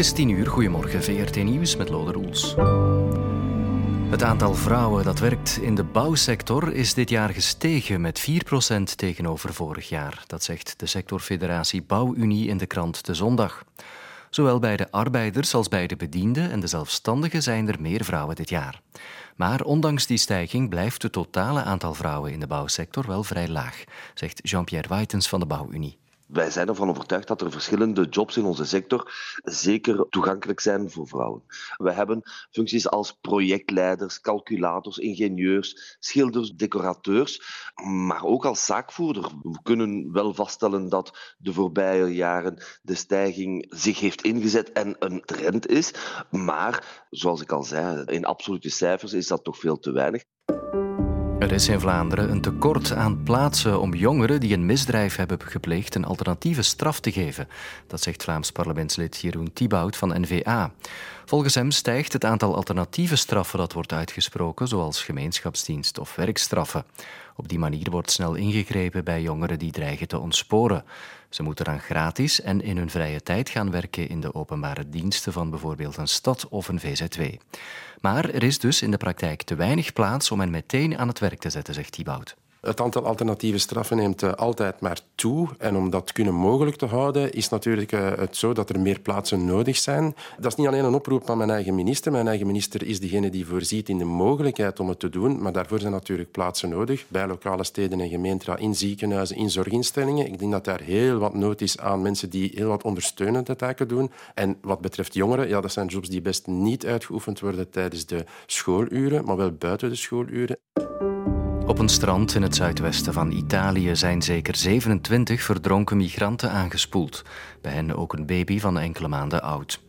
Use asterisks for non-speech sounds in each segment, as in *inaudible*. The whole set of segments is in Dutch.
is tien uur, goedemorgen, VRT Nieuws met Lode Roels. Het aantal vrouwen dat werkt in de bouwsector is dit jaar gestegen met 4% tegenover vorig jaar. Dat zegt de sectorfederatie Bouwunie in de krant De Zondag. Zowel bij de arbeiders als bij de bedienden en de zelfstandigen zijn er meer vrouwen dit jaar. Maar ondanks die stijging blijft het totale aantal vrouwen in de bouwsector wel vrij laag, zegt Jean-Pierre Waitens van de Bouwunie. Wij zijn ervan overtuigd dat er verschillende jobs in onze sector zeker toegankelijk zijn voor vrouwen. We hebben functies als projectleiders, calculators, ingenieurs, schilders, decorateurs, maar ook als zaakvoerder. We kunnen wel vaststellen dat de voorbije jaren de stijging zich heeft ingezet en een trend is. Maar, zoals ik al zei, in absolute cijfers is dat toch veel te weinig. Er is in Vlaanderen een tekort aan plaatsen om jongeren die een misdrijf hebben gepleegd een alternatieve straf te geven. Dat zegt Vlaams parlementslid Jeroen Thibaut van NVA. Volgens hem stijgt het aantal alternatieve straffen dat wordt uitgesproken, zoals gemeenschapsdienst of werkstraffen. Op die manier wordt snel ingegrepen bij jongeren die dreigen te ontsporen. Ze moeten dan gratis en in hun vrije tijd gaan werken in de openbare diensten van bijvoorbeeld een stad of een VZW. Maar er is dus in de praktijk te weinig plaats om hen meteen aan het werk te zetten, zegt Thibaut. Het aantal alternatieve straffen neemt uh, altijd maar toe. En om dat kunnen mogelijk te houden, is natuurlijk uh, het zo dat er meer plaatsen nodig zijn. Dat is niet alleen een oproep aan mijn eigen minister. Mijn eigen minister is degene die voorziet in de mogelijkheid om het te doen. Maar daarvoor zijn natuurlijk plaatsen nodig. Bij lokale steden en gemeenten, in ziekenhuizen, in zorginstellingen. Ik denk dat daar heel wat nood is aan mensen die heel wat ondersteunende taken doen. En wat betreft jongeren, ja, dat zijn jobs die best niet uitgeoefend worden tijdens de schooluren, maar wel buiten de schooluren. Op een strand in het zuidwesten van Italië zijn zeker 27 verdronken migranten aangespoeld. Bij hen ook een baby van enkele maanden oud.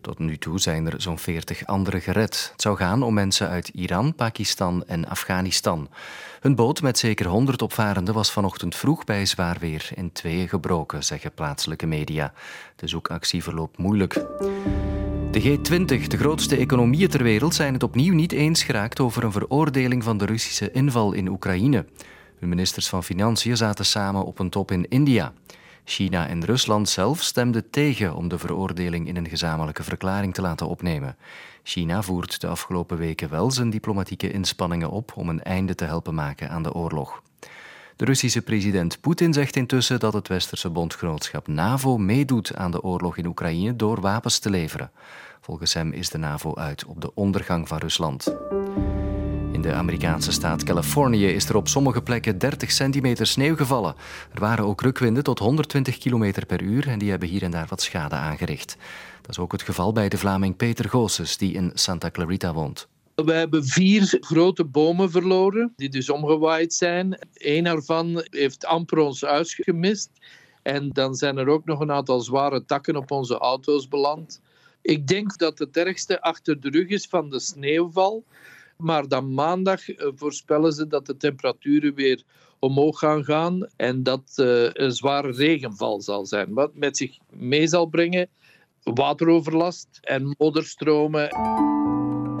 Tot nu toe zijn er zo'n 40 anderen gered. Het zou gaan om mensen uit Iran, Pakistan en Afghanistan. Hun boot met zeker 100 opvarenden was vanochtend vroeg bij zwaar weer in tweeën gebroken, zeggen plaatselijke media. De zoekactie verloopt moeilijk. De G20, de grootste economieën ter wereld, zijn het opnieuw niet eens geraakt over een veroordeling van de Russische inval in Oekraïne. Hun ministers van Financiën zaten samen op een top in India. China en Rusland zelf stemden tegen om de veroordeling in een gezamenlijke verklaring te laten opnemen. China voert de afgelopen weken wel zijn diplomatieke inspanningen op om een einde te helpen maken aan de oorlog. De Russische president Poetin zegt intussen dat het westerse bondgenootschap NAVO meedoet aan de oorlog in Oekraïne door wapens te leveren. Volgens hem is de NAVO uit op de ondergang van Rusland. In de Amerikaanse staat Californië is er op sommige plekken 30 centimeter sneeuw gevallen. Er waren ook rukwinden tot 120 km per uur en die hebben hier en daar wat schade aangericht. Dat is ook het geval bij de Vlaming Peter Goossens, die in Santa Clarita woont. We hebben vier grote bomen verloren, die dus omgewaaid zijn. Eén daarvan heeft amper ons huis gemist. En dan zijn er ook nog een aantal zware takken op onze auto's beland. Ik denk dat het ergste achter de rug is van de sneeuwval. Maar dan maandag eh, voorspellen ze dat de temperaturen weer omhoog gaan gaan en dat uh, een zware regenval zal zijn. Wat met zich mee zal brengen wateroverlast en modderstromen.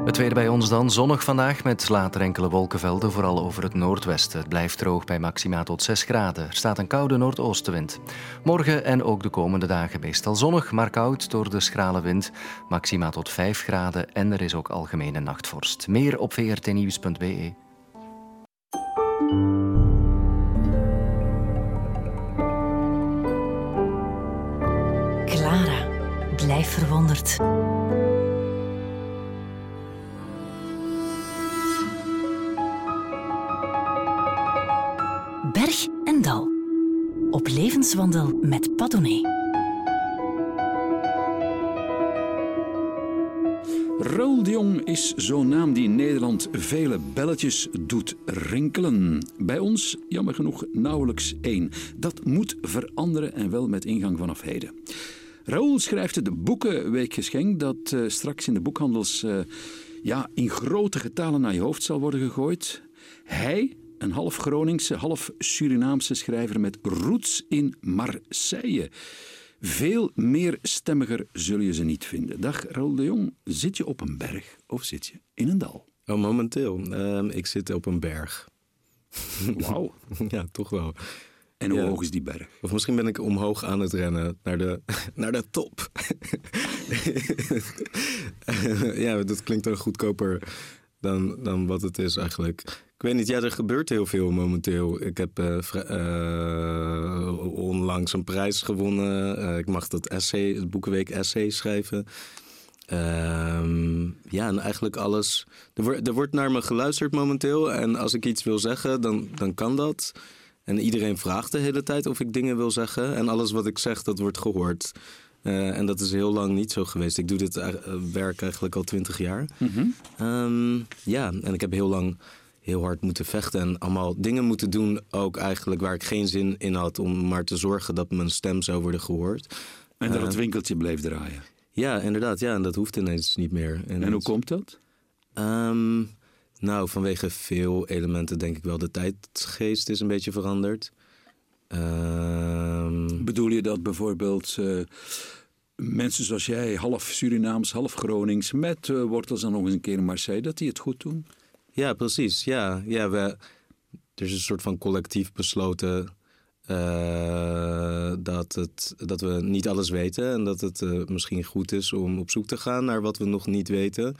Het weer bij ons dan zonnig vandaag met later enkele wolkenvelden, vooral over het noordwesten. Het blijft droog bij maxima tot 6 graden. Er staat een koude noordoostenwind. Morgen en ook de komende dagen meestal zonnig, maar koud door de schrale wind. Maxima tot 5 graden en er is ook algemene nachtvorst. Meer op vrtnieuws.be. Clara, blijf verwonderd. Op levenswandel met Padone. Raoul de Jong is zo'n naam die in Nederland vele belletjes doet rinkelen. Bij ons, jammer genoeg, nauwelijks één. Dat moet veranderen en wel met ingang vanaf heden. Raoul schrijft de Boekenweekgeschenk dat uh, straks in de boekhandels uh, ja, in grote getalen naar je hoofd zal worden gegooid. Hij een half Groningse, half Surinaamse schrijver met roots in Marseille. Veel meer stemmiger zul je ze niet vinden. Dag Raoul de Jong, zit je op een berg of zit je in een dal? Oh, momenteel. Uh, ik zit op een berg. Wauw. *laughs* ja, toch wel. En hoe hoog is die berg? Of misschien ben ik omhoog aan het rennen naar de, *laughs* naar de top. *laughs* ja, dat klinkt dan goedkoper dan, dan wat het is eigenlijk. Ik weet niet, ja, er gebeurt heel veel momenteel. Ik heb uh, uh, onlangs een prijs gewonnen. Uh, ik mag dat essay, het Boekenweek essay schrijven. Ehm, ja, en eigenlijk alles. Er, wordt er wordt naar me geluisterd momenteel. En als ik iets wil zeggen, dan, dan kan dat. En iedereen vraagt de hele tijd of ik dingen wil zeggen. En alles wat ik zeg, dat wordt gehoord. En dat is heel lang niet zo geweest. Ik doe dit werk eigenlijk al twintig jaar. Mm -hmm. um, ja, en ik heb heel lang heel hard moeten vechten en allemaal dingen moeten doen, ook eigenlijk waar ik geen zin in had, om maar te zorgen dat mijn stem zou worden gehoord. En dat uh, het winkeltje bleef draaien. Ja, inderdaad. Ja, en dat hoeft ineens niet meer. En, en hoe komt dat? Um, nou, vanwege veel elementen denk ik wel. De tijdgeest is een beetje veranderd. Um... Bedoel je dat bijvoorbeeld uh, mensen zoals jij, half Surinaams, half Gronings, met uh, wortels en nog eens een keer in Marseille, dat die het goed doen? Ja, precies. Ja, ja we, er is een soort van collectief besloten uh, dat, het, dat we niet alles weten en dat het uh, misschien goed is om op zoek te gaan naar wat we nog niet weten.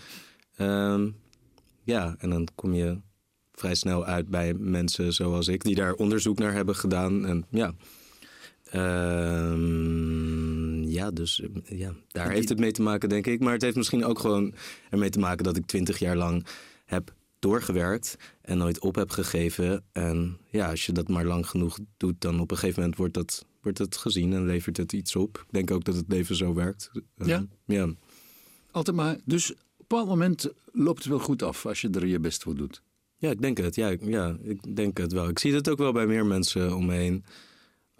Um, ja, en dan kom je vrij snel uit bij mensen zoals ik, die daar onderzoek naar hebben gedaan. En ja, um, ja dus ja, daar heeft het mee te maken, denk ik. Maar het heeft misschien ook gewoon ermee te maken dat ik twintig jaar lang heb doorgewerkt en nooit op heb gegeven. En ja, als je dat maar lang genoeg doet, dan op een gegeven moment wordt dat, wordt het gezien en levert het iets op. Ik denk ook dat het leven zo werkt. Ja? ja. Altijd maar. Dus op een bepaald moment loopt het wel goed af als je er je best voor doet. Ja, ik denk het. Ja, ja, ik denk het wel. Ik zie het ook wel bij meer mensen om me heen.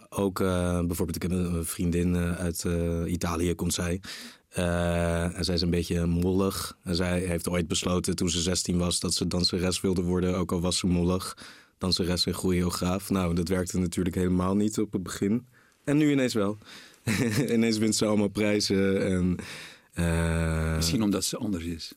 Ook uh, bijvoorbeeld, ik heb een vriendin uh, uit uh, Italië, komt zij. Uh, en zij is een beetje mollig. En zij heeft ooit besloten toen ze 16 was dat ze danseres wilde worden, ook al was ze mollig. Danseres en choreograaf. Nou, dat werkte natuurlijk helemaal niet op het begin. En nu ineens wel. *laughs* ineens wint ze allemaal prijzen. En, uh... Misschien omdat ze anders is.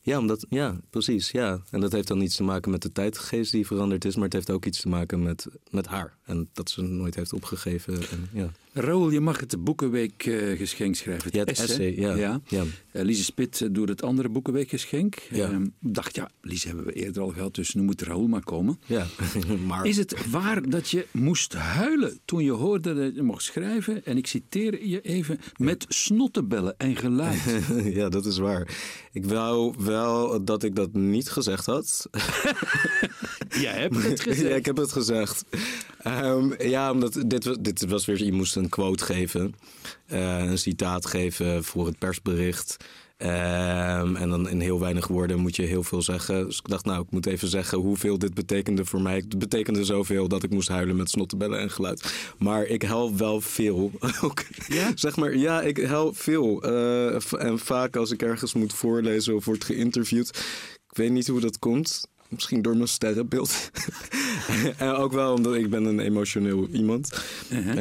Ja, omdat, ja, precies. Ja. En dat heeft dan niets te maken met de tijdgeest die veranderd is, maar het heeft ook iets te maken met, met haar. En dat ze nooit heeft opgegeven. En, ja. Raoul, je mag het Boekenweek uh, geschenk schrijven. Het ja, het essay, ja. ja. ja. Uh, Lise Spit doet het andere Boekenweekgeschenk. Ja. Uh, dacht, ja, Lise hebben we eerder al gehad, dus nu moet Raoul maar komen. Ja, *laughs* maar... Is het waar dat je moest huilen toen je hoorde dat je mocht schrijven? En ik citeer je even, met snottenbellen en geluid. *laughs* ja, dat is waar. Ik wou wel dat ik dat niet gezegd had. *laughs* Jij hebt het gezegd. ja, ik heb het gezegd. Um, ja, omdat dit, dit was weer, je moest een quote geven, uh, een citaat geven voor het persbericht. Um, en dan in heel weinig woorden moet je heel veel zeggen. Dus ik dacht, nou, ik moet even zeggen hoeveel dit betekende voor mij. Het betekende zoveel dat ik moest huilen met snottenbellen en geluid. Maar ik huil wel veel. *laughs* ja? Zeg maar, ja, ik huil veel. Uh, en vaak als ik ergens moet voorlezen of word geïnterviewd. Ik weet niet hoe dat komt. Misschien door mijn sterrenbeeld. *laughs* en ook wel omdat ik ben een emotioneel iemand. Uh,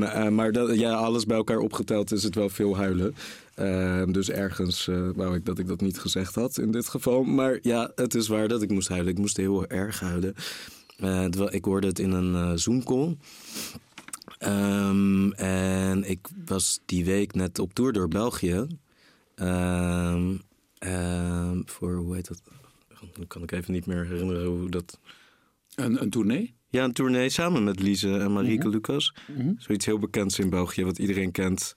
uh, maar dat, ja, alles bij elkaar opgeteld is het wel veel huilen. Uh, dus ergens uh, wou ik dat ik dat niet gezegd had in dit geval. Maar ja, het is waar dat ik moest huilen. Ik moest heel erg huilen. Ik hoorde het in een Zoom-call. Um, en ik was die week net op tour door België. Um, voor, hoe heet dat? Dan kan ik even niet meer herinneren hoe dat... Een, een tournee? Ja, een tournee samen met Lise en Marieke mm-hmm. Lucas. Mm-hmm. Zoiets heel bekends in België, wat iedereen kent.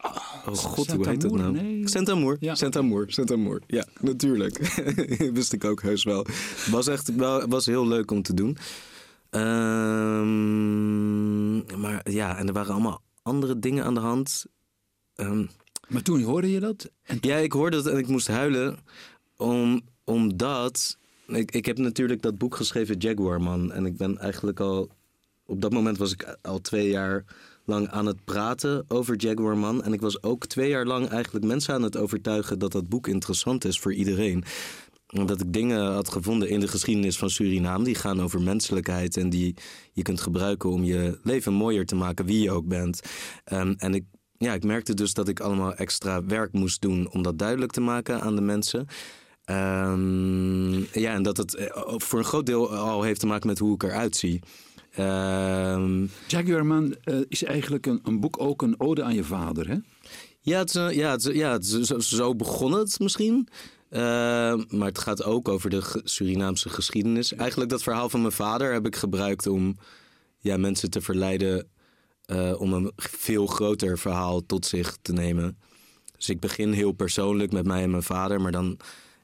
Oh, oh god, hoe heet dat nou? Nee. Saint-Amour. Ja. Saint-Amour, Saint-Amour. Ja, natuurlijk. *laughs* Wist ik ook heus wel. Was echt wel, was heel leuk om te doen. Um, maar ja, en er waren allemaal andere dingen aan de hand. Um, maar toen hoorde je dat? En ja, ik hoorde dat en ik moest huilen. Om, omdat... Ik, ik heb natuurlijk dat boek geschreven, Jaguar Man. En ik ben eigenlijk al... Op dat moment was ik al twee jaar lang aan het praten over Jaguar Man. En ik was ook twee jaar lang eigenlijk mensen aan het overtuigen... dat dat boek interessant is voor iedereen omdat ik dingen had gevonden in de geschiedenis van Suriname. Die gaan over menselijkheid en die je kunt gebruiken om je leven mooier te maken, wie je ook bent. Um, en ik, ja, ik merkte dus dat ik allemaal extra werk moest doen om dat duidelijk te maken aan de mensen. Um, ja, en dat het voor een groot deel al heeft te maken met hoe ik eruit zie. Um, Jaguar Man uh, is eigenlijk een, een, boek ook een ode aan je vader, hè? Ja, het is, een- ja, het is- ja het is- zo, zo begon het misschien. Eh, maar het gaat ook over de Surinaamse geschiedenis. Eigenlijk dat verhaal van mijn vader heb ik gebruikt om ja, mensen te verleiden eh, om een veel groter verhaal tot zich te nemen. Dus ik begin heel persoonlijk met mij en mijn vader, maar dan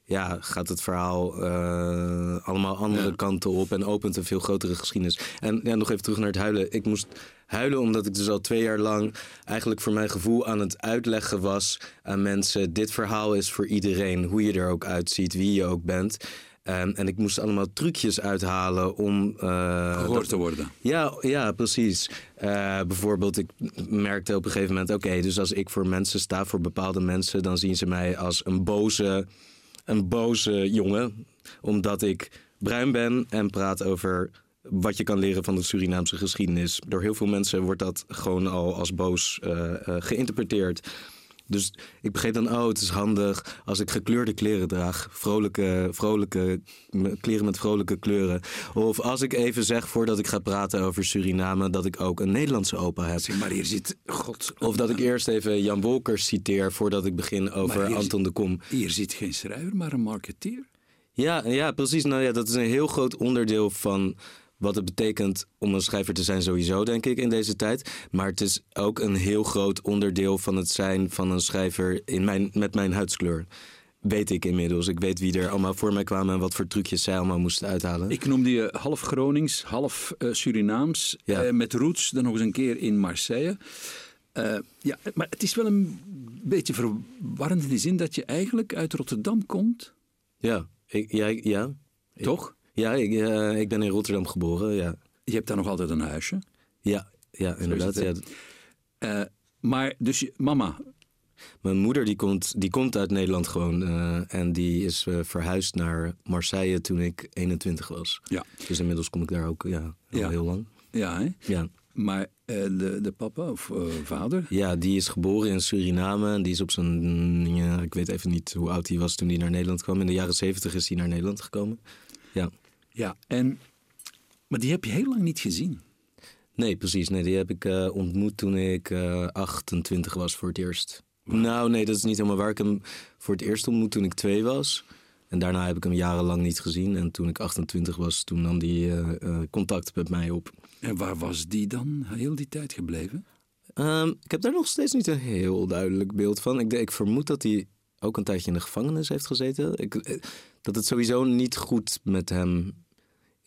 ja, gaat het verhaal eh, allemaal andere Ja. kanten op en opent een veel grotere geschiedenis. En ja, nog even terug naar het huilen. Ik moest huilen omdat ik dus al twee jaar lang eigenlijk voor mijn gevoel aan het uitleggen was aan mensen: dit verhaal is voor iedereen, hoe je er ook uitziet, wie je ook bent. En, en ik moest allemaal trucjes uithalen om. eh, Gehoord dat- te worden. ja, ja, precies. Eh, bijvoorbeeld, ik merkte op een gegeven moment: oké, dus als ik voor mensen sta, voor bepaalde mensen, dan zien ze mij als een boze, een boze jongen, omdat ik bruin ben en praat over wat je kan leren van de Surinaamse geschiedenis. Door heel veel mensen wordt dat gewoon al als boos eh, eh, geïnterpreteerd. Dus ik begreep dan, oh, het is handig als ik gekleurde kleren draag. Vrolijke, vrolijke kleren met vrolijke kleuren. Of als ik even zeg voordat ik ga praten over Suriname, dat ik ook een Nederlandse opa heb. Zeg maar, hier zit... God. Of dat ik eerst even Jan Wolkers citeer voordat ik begin over Anton de Kom. Hier zit geen schrijver, maar een marketeer. Ja, ja, precies. Nou ja, dat is een heel groot onderdeel van wat het betekent om een schrijver te zijn sowieso, denk ik, in deze tijd. Maar het is ook een heel groot onderdeel van het zijn van een schrijver in mijn, met mijn huidskleur. Weet ik inmiddels. Ik weet wie er allemaal voor mij kwamen en wat voor trucjes zij allemaal moesten uithalen. Ik noemde je half Gronings, half eh, Surinaams. Ja. eh, met roots dan nog eens een keer in Marseille. Eh, ja, maar het is wel een beetje verwarrend in de zin dat je eigenlijk uit Rotterdam komt. Ja, ik, ja, ja. Toch? Ja, ik, eh, ik ben in Rotterdam geboren, ja. Je hebt daar nog altijd een huisje. Ja, ja inderdaad. ja. Eh, maar dus je, mama, Mijn moeder die komt, die komt uit Nederland gewoon. eh, en die is verhuisd naar Marseille toen ik 21 was. ja, Dus inmiddels kom ik daar ook ja, al Ja. heel lang. ja hè? Ja. maar de, de papa of vader, ja, die is geboren in Suriname. En die is op zijn... Ja, ik weet even niet hoe oud hij was toen hij naar Nederland kwam. In de jaren 70 is hij naar Nederland gekomen. Ja. Ja, en, maar die heb je heel lang niet gezien. Nee, precies. Nee, die heb ik eh, ontmoet toen ik eh 28 was voor het eerst. Nou, nee, dat is niet helemaal waar. Ik hem voor het eerst ontmoet toen ik twee was. En daarna heb ik hem jarenlang niet gezien. En toen ik 28 was, toen nam hij eh, eh, contact met mij op. En waar was die dan heel die tijd gebleven? Ehm, ik heb daar nog steeds niet een heel duidelijk beeld van. Ik, ik vermoed dat hij ook een tijdje in de gevangenis heeft gezeten. Ik, eh, dat het sowieso niet goed met hem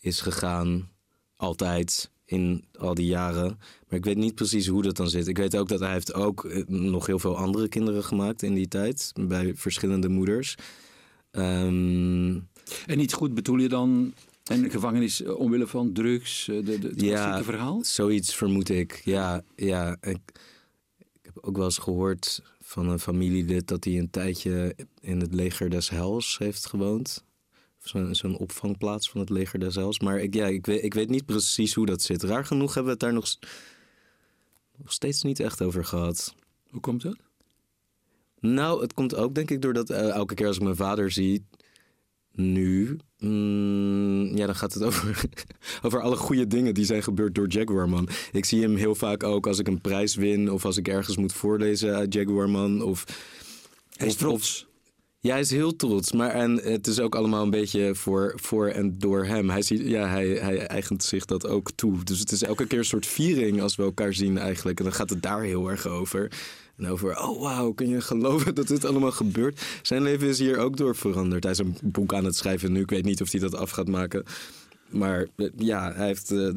is gegaan. Altijd. In al die jaren. Maar ik weet niet precies hoe dat dan zit. Ik weet ook dat hij heeft ook eh, nog heel veel andere kinderen gemaakt in die tijd. Bij verschillende moeders. Ehm, En niet goed bedoel je dan en gevangenis eh, omwille van drugs, eh, de, de, het Ja. verhaal? Zoiets vermoed ik. Ja, ja. Ik, ik heb ook wel eens gehoord van een familielid dat hij een tijdje in het leger des Hels heeft gewoond. Zo'n opvangplaats van het leger des Hels. Maar ik, ja, ik, weet, ik weet niet precies hoe dat zit. Raar genoeg hebben we het daar nog, nog steeds niet echt over gehad. Hoe komt dat? Nou, het komt ook denk ik doordat eh, elke keer als ik mijn vader zie, nu, mm, ja, dan gaat het *laughs* over, over alle goede dingen die zijn gebeurd door Jaguarman. Ik zie hem heel vaak ook als ik een prijs win of als ik ergens moet voorlezen uit Jaguarman. Of, Hij is of- trots. Ja, hij is heel trots. Maar en het is ook allemaal een beetje voor, voor en door hem. Hij, ziet, ja, hij, hij eigent zich dat ook toe. Dus het is elke keer een soort viering als we elkaar zien eigenlijk. En dan gaat het daar heel erg over. En over, oh wauw, kun je geloven dat dit allemaal gebeurt? Zijn leven is hier ook door veranderd. Hij is een boek aan het schrijven nu. Ik weet niet of hij dat af gaat maken. Maar eh, ja, hij heeft eh,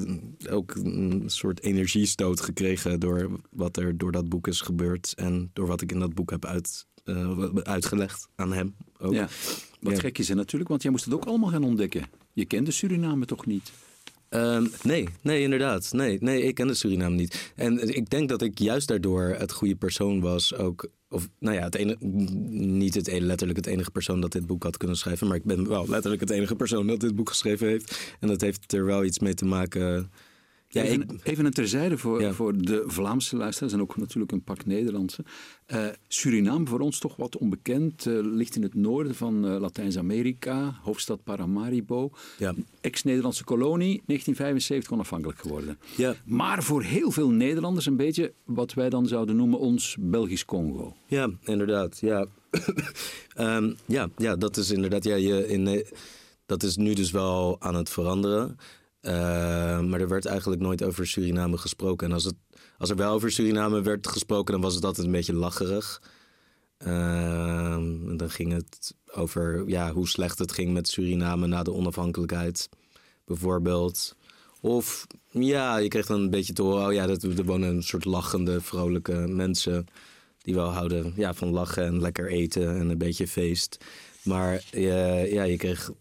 ook een soort energiestoot gekregen door wat er door dat boek is gebeurd. En door wat ik in dat boek heb uit, eh, uitgelegd aan hem. Ook. Ja. Wat Ja. gek is er natuurlijk, want jij moest het ook allemaal gaan ontdekken. Je kende Suriname toch niet? Ehm, nee, nee, inderdaad. Nee, nee, ik ken de Suriname niet. En ik denk dat ik juist daardoor het goede persoon was. Ook, of nou ja, het ene, niet het, letterlijk het enige persoon dat dit boek had kunnen schrijven. Maar ik ben wel letterlijk het enige persoon dat dit boek geschreven heeft. En dat heeft er wel iets mee te maken. Ja, even, even een terzijde voor, voor de Vlaamse luisteraars en ook natuurlijk een pak Nederlandse. Uh, Suriname voor ons toch wat onbekend, uh, ligt in het noorden van uh, Latijns-Amerika, hoofdstad Paramaribo. Ja. Ex-Nederlandse kolonie, 1975 onafhankelijk geworden. Ja. Maar voor heel veel Nederlanders een beetje wat wij dan zouden noemen ons Belgisch Congo. Ja, inderdaad. Ja, um, *coughs* ja, ja dat is inderdaad. Ja, je, in, dat is nu dus wel aan het veranderen. Uh, maar er werd eigenlijk nooit over Suriname gesproken. En als, het, als er wel over Suriname werd gesproken, dan was het altijd een beetje lacherig. Uh, dan ging het over ja, hoe slecht het ging met Suriname na de onafhankelijkheid, bijvoorbeeld. Of ja, je kreeg dan een beetje te horen, oh ja, dat, er wonen een soort lachende, vrolijke mensen. Die wel houden ja, van lachen en lekker eten en een beetje feest. Maar uh, ja, je kreeg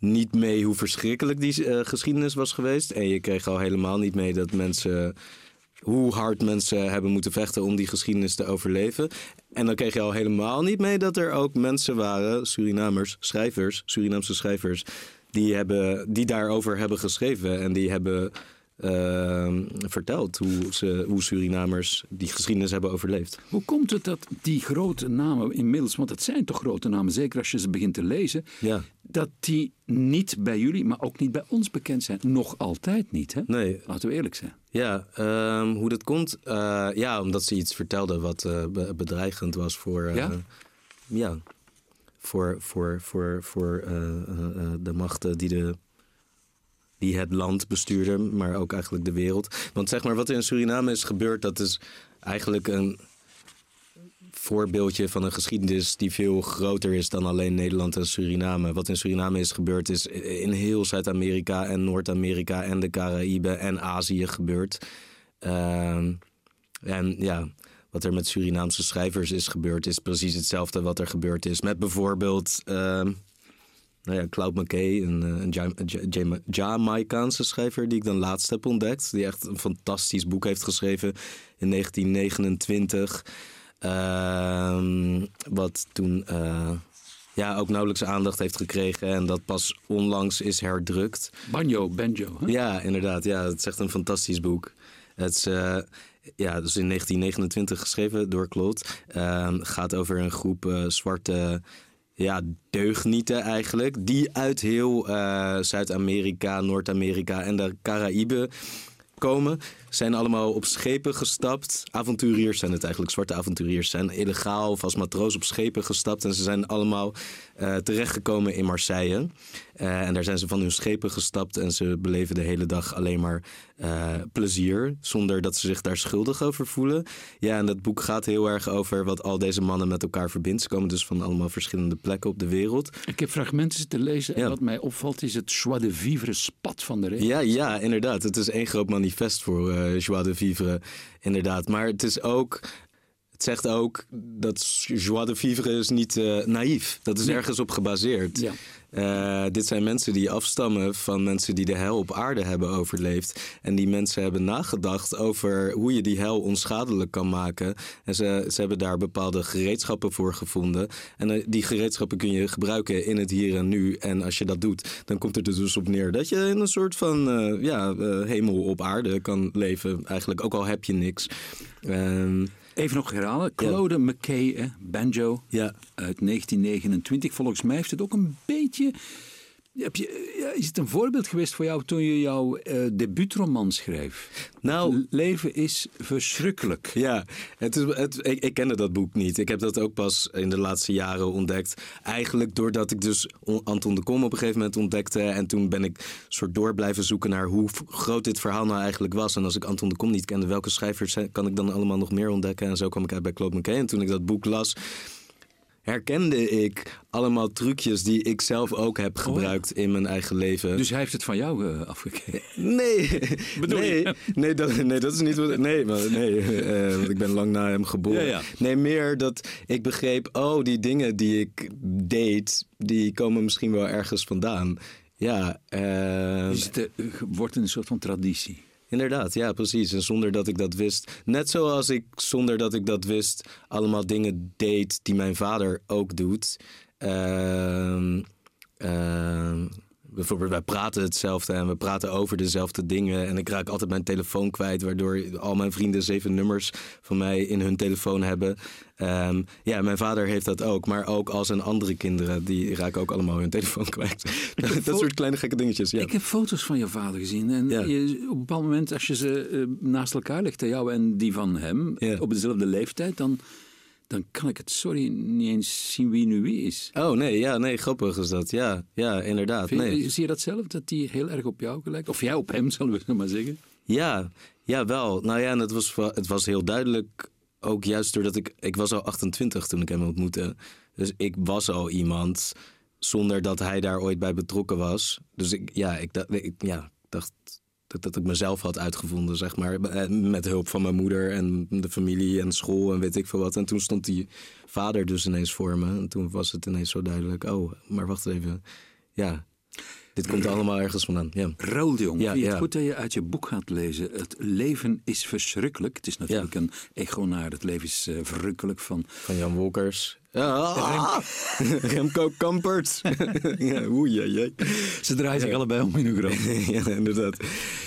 niet mee hoe verschrikkelijk die uh, geschiedenis was geweest. En je kreeg al helemaal niet mee dat mensen. hoe hard mensen hebben moeten vechten om die geschiedenis te overleven. En dan kreeg je al helemaal niet mee dat er ook mensen waren, Surinamers, schrijvers, Surinaamse schrijvers. Die, hebben, die daarover hebben geschreven en die hebben uh, vertelt hoe, ze, hoe Surinamers die geschiedenis hebben overleefd. Hoe komt het dat die grote namen inmiddels, want het zijn toch grote namen, zeker als je ze begint te lezen, ja. Dat die niet bij jullie, maar ook niet bij ons bekend zijn? Nog altijd niet, hè? Nee. Laten we eerlijk zijn. Ja, um, hoe dat komt? Uh, ja, omdat ze iets vertelden wat uh, bedreigend was voor. Uh, ja? ja. Voor, voor, voor, voor de machten die de die het land bestuurde, maar ook eigenlijk de wereld. Want zeg maar, wat er in Suriname is gebeurd, dat is eigenlijk een voorbeeldje van een geschiedenis die veel groter is dan alleen Nederland en Suriname. Wat in Suriname is gebeurd, is in heel Zuid-Amerika en Noord-Amerika en de Caraïben en Azië gebeurd. Uh, en ja, wat er met Surinaamse schrijvers is gebeurd, is precies hetzelfde wat er gebeurd is met bijvoorbeeld. Uh, nou ja, Cloud McKay, een, eh, een Jamaicaanse schrijver die ik dan laatst heb ontdekt. Die echt een fantastisch boek heeft geschreven in 1929. Ehm, wat toen uh, ja, ook nauwelijks aandacht heeft gekregen en dat pas onlangs is herdrukt. Banjo, Banjo. Hè? Ja, inderdaad. Ja, het is echt een fantastisch boek. Het is, uh, ja, dus in 1929 geschreven door Claude. Uh, gaat over een groep zwarte ja, deugnieten eigenlijk. Die uit heel Zuid-Amerika, Noord-Amerika en de Caraïben komen. Zijn allemaal op schepen gestapt. Avonturiers zijn het eigenlijk, zwarte avonturiers. Zijn illegaal of als matroos op schepen gestapt. En ze zijn allemaal uh, terechtgekomen in Marseille. Uh, en daar zijn ze van hun schepen gestapt. En ze beleven de hele dag alleen maar uh, plezier. Zonder dat ze zich daar schuldig over voelen. Ja, en dat boek gaat heel erg over wat al deze mannen met elkaar verbindt. Ze komen dus van allemaal verschillende plekken op de wereld. Ik heb fragmenten te lezen. En wat mij opvalt is het joie de vivre spat van de reden. Ja, ja, inderdaad. Het is één groot manifest voor joie de vivre. Inderdaad. Maar het is ook het zegt ook dat joie de vivre is niet uh, naïef. Dat is ergens op gebaseerd. Ja. Uh, dit zijn mensen die afstammen van mensen die de hel op aarde hebben overleefd. En die mensen hebben nagedacht over hoe je die hel onschadelijk kan maken. En ze, ze hebben daar bepaalde gereedschappen voor gevonden. En uh, die gereedschappen kun je gebruiken in het hier en nu. En als je dat doet, dan komt het er dus op neer dat je in een soort van uh, ja, hemel op aarde kan leven. Eigenlijk, ook al heb je niks. Ehm, Even nog herhalen. Claude ja. McKay, banjo, ja. uit 1929. Volgens mij heeft het ook een beetje... Heb je, is het een voorbeeld geweest voor jou toen je jouw uh, debuutroman schreef? Nou, Leven is verschrikkelijk. Ja, het is, het, ik, ik kende dat boek niet. Ik heb dat ook pas in de laatste jaren ontdekt. Eigenlijk doordat ik dus Anton de Kom op een gegeven moment ontdekte. En toen ben ik soort door blijven zoeken naar hoe groot dit verhaal nou eigenlijk was. En als ik Anton de Kom niet kende, welke schrijvers kan ik dan allemaal nog meer ontdekken? En zo kwam ik uit bij Claude McKay. En toen ik dat boek las herkende ik allemaal trucjes die ik zelf ook heb oh gebruikt in mijn eigen leven. Dus hij heeft het van jou uh, afgekeken? *laughs* Nee. *laughs* Bedoel nee, nee, dat, nee, dat is niet wat... Nee, maar, nee uh, want ik ben lang na hem geboren. Ja, ja. Nee, meer dat ik begreep... Oh, die dingen die ik deed, die komen misschien wel ergens vandaan. Ja. Uh, dus het wordt een soort van traditie. Inderdaad, ja, precies. En zonder dat ik dat wist. Net zoals ik zonder dat ik dat wist allemaal dingen deed die mijn vader ook doet. Uh, bijvoorbeeld, wij praten hetzelfde en we praten over dezelfde dingen. En ik raak altijd mijn telefoon kwijt, waardoor al mijn vrienden zeven nummers van mij in hun telefoon hebben. Ehm, ja, mijn vader heeft dat ook, maar ook al zijn andere kinderen, die raken ook allemaal hun telefoon *laughs* kwijt. dat soort kleine gekke dingetjes. Ja. Ik heb foto's van je vader gezien. En Ja. je, op een bepaald moment, als je ze eh, naast elkaar legt, jou en die van hem, Ja. op dezelfde leeftijd, dan, dan kan ik het, sorry, niet eens zien wie nu wie is. Oh nee, ja, nee, grappig is dat. Ja, ja inderdaad. Je- Nee. Zie je dat zelf, dat die heel erg op jou lijkt? Of jij op hem, *laughs* zullen we maar zeggen? Ja, ja, wel. Nou ja, en het was, het was heel duidelijk. Ook juist doordat ik. Ik was al 28 toen ik hem ontmoette. Dus ik was al iemand. Zonder dat hij daar ooit bij betrokken was. Dus ik, ja, ik, dacht- ik ja, ik dacht dat, dat ik mezelf had uitgevonden, zeg maar. Eh, Met hulp van mijn moeder en de familie en school en weet ik veel wat. En toen stond die vader dus ineens voor me. En toen was het ineens zo duidelijk. Oh, maar wacht even. Ja, dit komt allemaal ergens vandaan. Ja. Raoul de Jong, Ja, ja. goed dat je uit je boek gaat lezen? Het leven is verschrikkelijk. Het is natuurlijk een echo naar het leven is eh, verrukkelijk van... Van Jan Wolkers. Ah, *laughs* Remco Kampert. *laughs* ja, oei, jee, jee. Ze draaien zich allebei om in hun grond. *laughs* ja, inderdaad.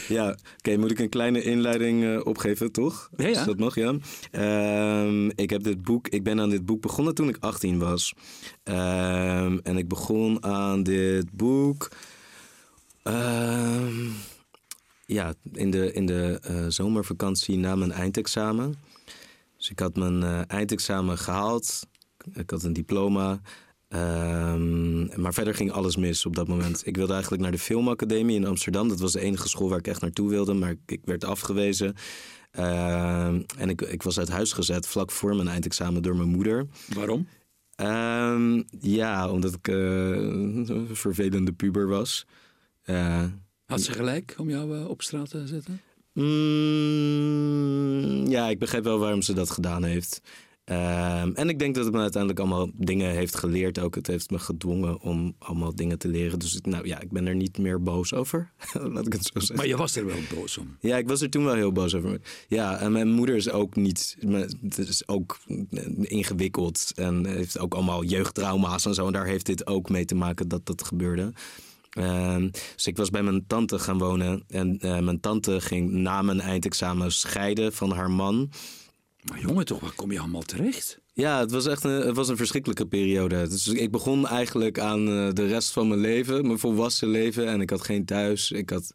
Ja, oké, moet ik een kleine inleiding eh, opgeven, toch? Ja, ja. Als dat mag, ja. Ehm, ik, heb dit boek, ik ben aan dit boek begonnen toen ik 18 was. Ehm, en ik begon aan dit boek... ehm, ja, in de, in de eh, zomervakantie na mijn eindexamen. Dus ik had mijn eh, eindexamen gehaald. Ik had een diploma. Ehm, maar verder ging alles mis op dat moment. Ik wilde eigenlijk naar de filmacademie in Amsterdam. Dat was de enige school waar ik echt naartoe wilde. Maar ik, werd afgewezen. Ehm, en ik, ik was uit huis gezet vlak voor mijn eindexamen door mijn moeder. Waarom? Ehm, ja, omdat ik eh, een vervelende puber was. Eh, Had ze gelijk om jou eh, op straat te zetten? Mm, ja, ik begrijp wel waarom ze dat gedaan heeft. Ehm, en ik denk dat het me uiteindelijk allemaal dingen heeft geleerd. Ook het heeft me gedwongen om allemaal dingen te leren. Dus ik- nou ja, ik ben er niet meer boos over. *laughs* Laat ik het zo zeggen. Maar je was er wel boos om. Ja, ik was er toen wel heel boos over. Ja, en mijn moeder is ook niet. Het is ook ingewikkeld. En heeft ook allemaal jeugdtrauma's en zo. En daar heeft dit ook mee te maken dat dat gebeurde. Ehm, dus ik was bij mijn tante gaan wonen. En eh, mijn tante ging na mijn eindexamen scheiden van haar man. Maar jongen, toch, waar kom je allemaal terecht? Ja, het was echt een, het was een verschrikkelijke periode. Dus ik begon eigenlijk aan eh, de rest van mijn leven, mijn volwassen leven. En ik had geen thuis, ik had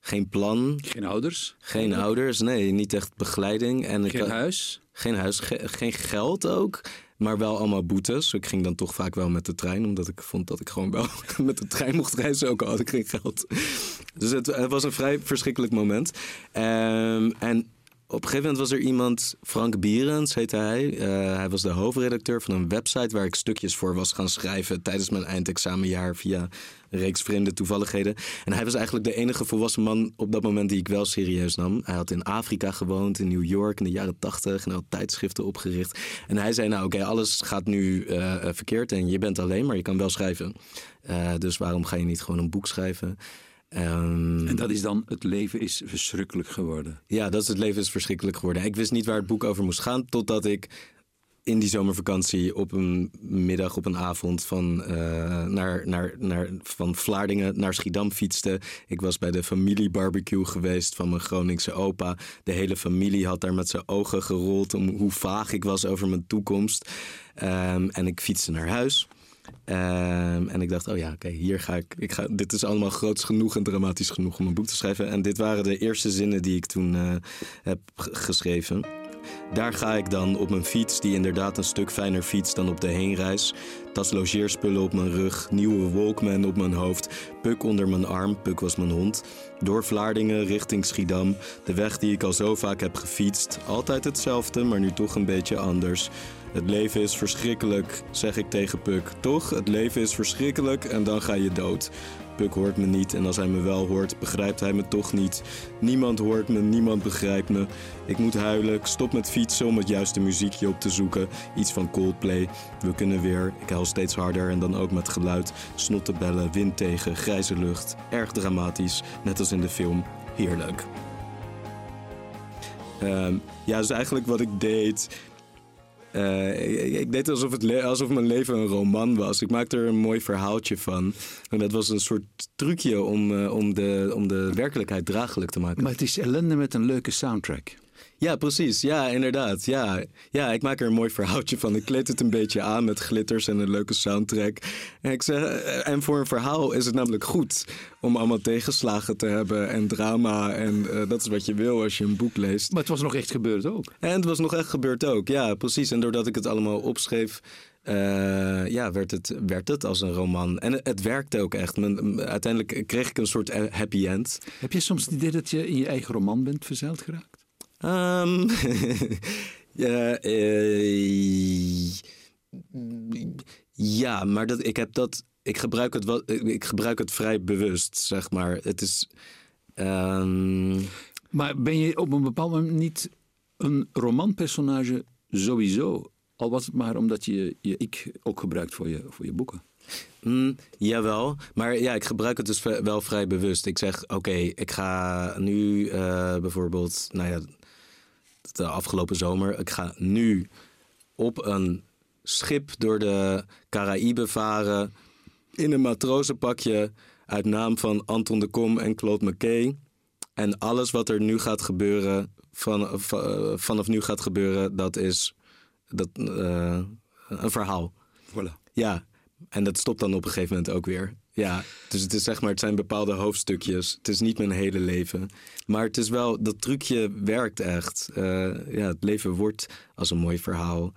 geen plan, Geen ouders? geen ouders, nee, niet echt begeleiding. En ik Geen had- huis? Geen huis, ge- geen geld ook. Maar wel allemaal boetes. Ik ging dan toch vaak wel met de trein. Omdat ik vond dat ik gewoon wel *laughs* met de trein mocht reizen. Ook al had ik geen geld. Dus het, het was een vrij verschrikkelijk moment. Ehm, en op een gegeven moment was er iemand, Frank Bierens heette hij. Eh, hij was de hoofdredacteur van een website waar ik stukjes voor was gaan schrijven tijdens mijn eindexamenjaar via een reeks vreemde toevalligheden. En hij was eigenlijk de enige volwassen man op dat moment die ik wel serieus nam. Hij had in Afrika gewoond, in New York in de jaren tachtig en had tijdschriften opgericht. En hij zei nou oké, alles gaat nu eh, verkeerd en je bent alleen, maar je kan wel schrijven. Eh, dus waarom ga je niet gewoon een boek schrijven? Ehm, En dat is dan, het leven is verschrikkelijk geworden. ja, dat is het leven is verschrikkelijk geworden. Ik wist niet waar het boek over moest gaan, totdat ik in die zomervakantie op een middag, op een avond van, eh, naar, naar, naar, van Vlaardingen naar Schiedam fietste. Ik was bij de familiebarbecue geweest van mijn Groningse opa. De hele familie had daar met zijn ogen gerold om hoe vaag ik was over mijn toekomst. Ehm, en ik fietste naar huis. Ehm, en ik dacht, oh ja, oké, hier ga ik, ik ga. Dit is allemaal groots genoeg en dramatisch genoeg om een boek te schrijven. En dit waren de eerste zinnen die ik toen eh, heb geschreven. Daar ga ik dan op mijn fiets, die inderdaad een stuk fijner fiets dan op de heenreis. Tas logeerspullen op mijn rug, nieuwe Walkman op mijn hoofd, Puk onder mijn arm, Puk was mijn hond. Door Vlaardingen richting Schiedam, de weg die ik al zo vaak heb gefietst. Altijd hetzelfde, maar nu toch een beetje anders. Het leven is verschrikkelijk, zeg ik tegen Puk. Toch, het leven is verschrikkelijk en dan ga je dood. Puk hoort me niet en als hij me wel hoort, begrijpt hij me toch niet. Niemand hoort me, niemand begrijpt me. Ik moet huilen, stop met fietsen om het juiste muziekje op te zoeken. Iets van Coldplay. We kunnen weer. Ik huil steeds harder en dan ook met geluid. Snottenbellen, wind tegen, grijze lucht. Erg dramatisch, net als in de film. Heerlijk. Ehm, ja, dus eigenlijk wat ik deed. Uh, ik deed alsof, het alsof mijn leven een roman was. Ik maakte er een mooi verhaaltje van. En dat was een soort trucje om, uh, om, de, om de werkelijkheid draaglijk te maken. Maar het is ellende met een leuke soundtrack. Ja, precies. Ja, inderdaad. Ja. ja, ik maak er een mooi verhaaltje van. Ik kleed het een beetje aan met glitters en een leuke soundtrack. En, ik zeg, eh, en voor een verhaal is het namelijk goed om allemaal tegenslagen te hebben en drama. En uh, dat is wat je wil als je een boek leest. Maar het was nog echt gebeurd ook. En het was nog echt gebeurd ook, ja, precies. En doordat ik het allemaal opschreef, uh, ja, werd het, werd het als een roman. En het, het werkte ook echt. Men, uiteindelijk kreeg ik een soort happy end. Heb je soms het idee dat je in je eigen roman bent verzeild geraakt? Um, *laughs* ja, uh, ja, maar dat, ik heb dat. Ik gebruik het, wel, ik gebruik het vrij bewust, zeg maar. Het is. Um... Maar ben je op een bepaald moment niet een romanpersonage sowieso? Al was het maar omdat je je ik ook gebruikt voor je, voor je boeken. Mm, jawel, maar ja, ik gebruik het dus wel vrij bewust. Ik zeg, oké, ik ga nu uh, bijvoorbeeld, nou ja, de afgelopen zomer. Ik ga nu op een schip door de Caraïben varen. In een matrozenpakje uit naam van Anton de Kom en Claude McKay. En alles wat er nu gaat gebeuren, van, vanaf nu gaat gebeuren, dat is dat, uh, een verhaal. Voilà. Ja, en dat stopt dan op een gegeven moment ook weer. Ja, dus het is zeg maar, het zijn bepaalde hoofdstukjes. Het is niet mijn hele leven. Maar het is wel, dat trucje werkt echt. Uh, ja, het leven wordt als een mooi verhaal.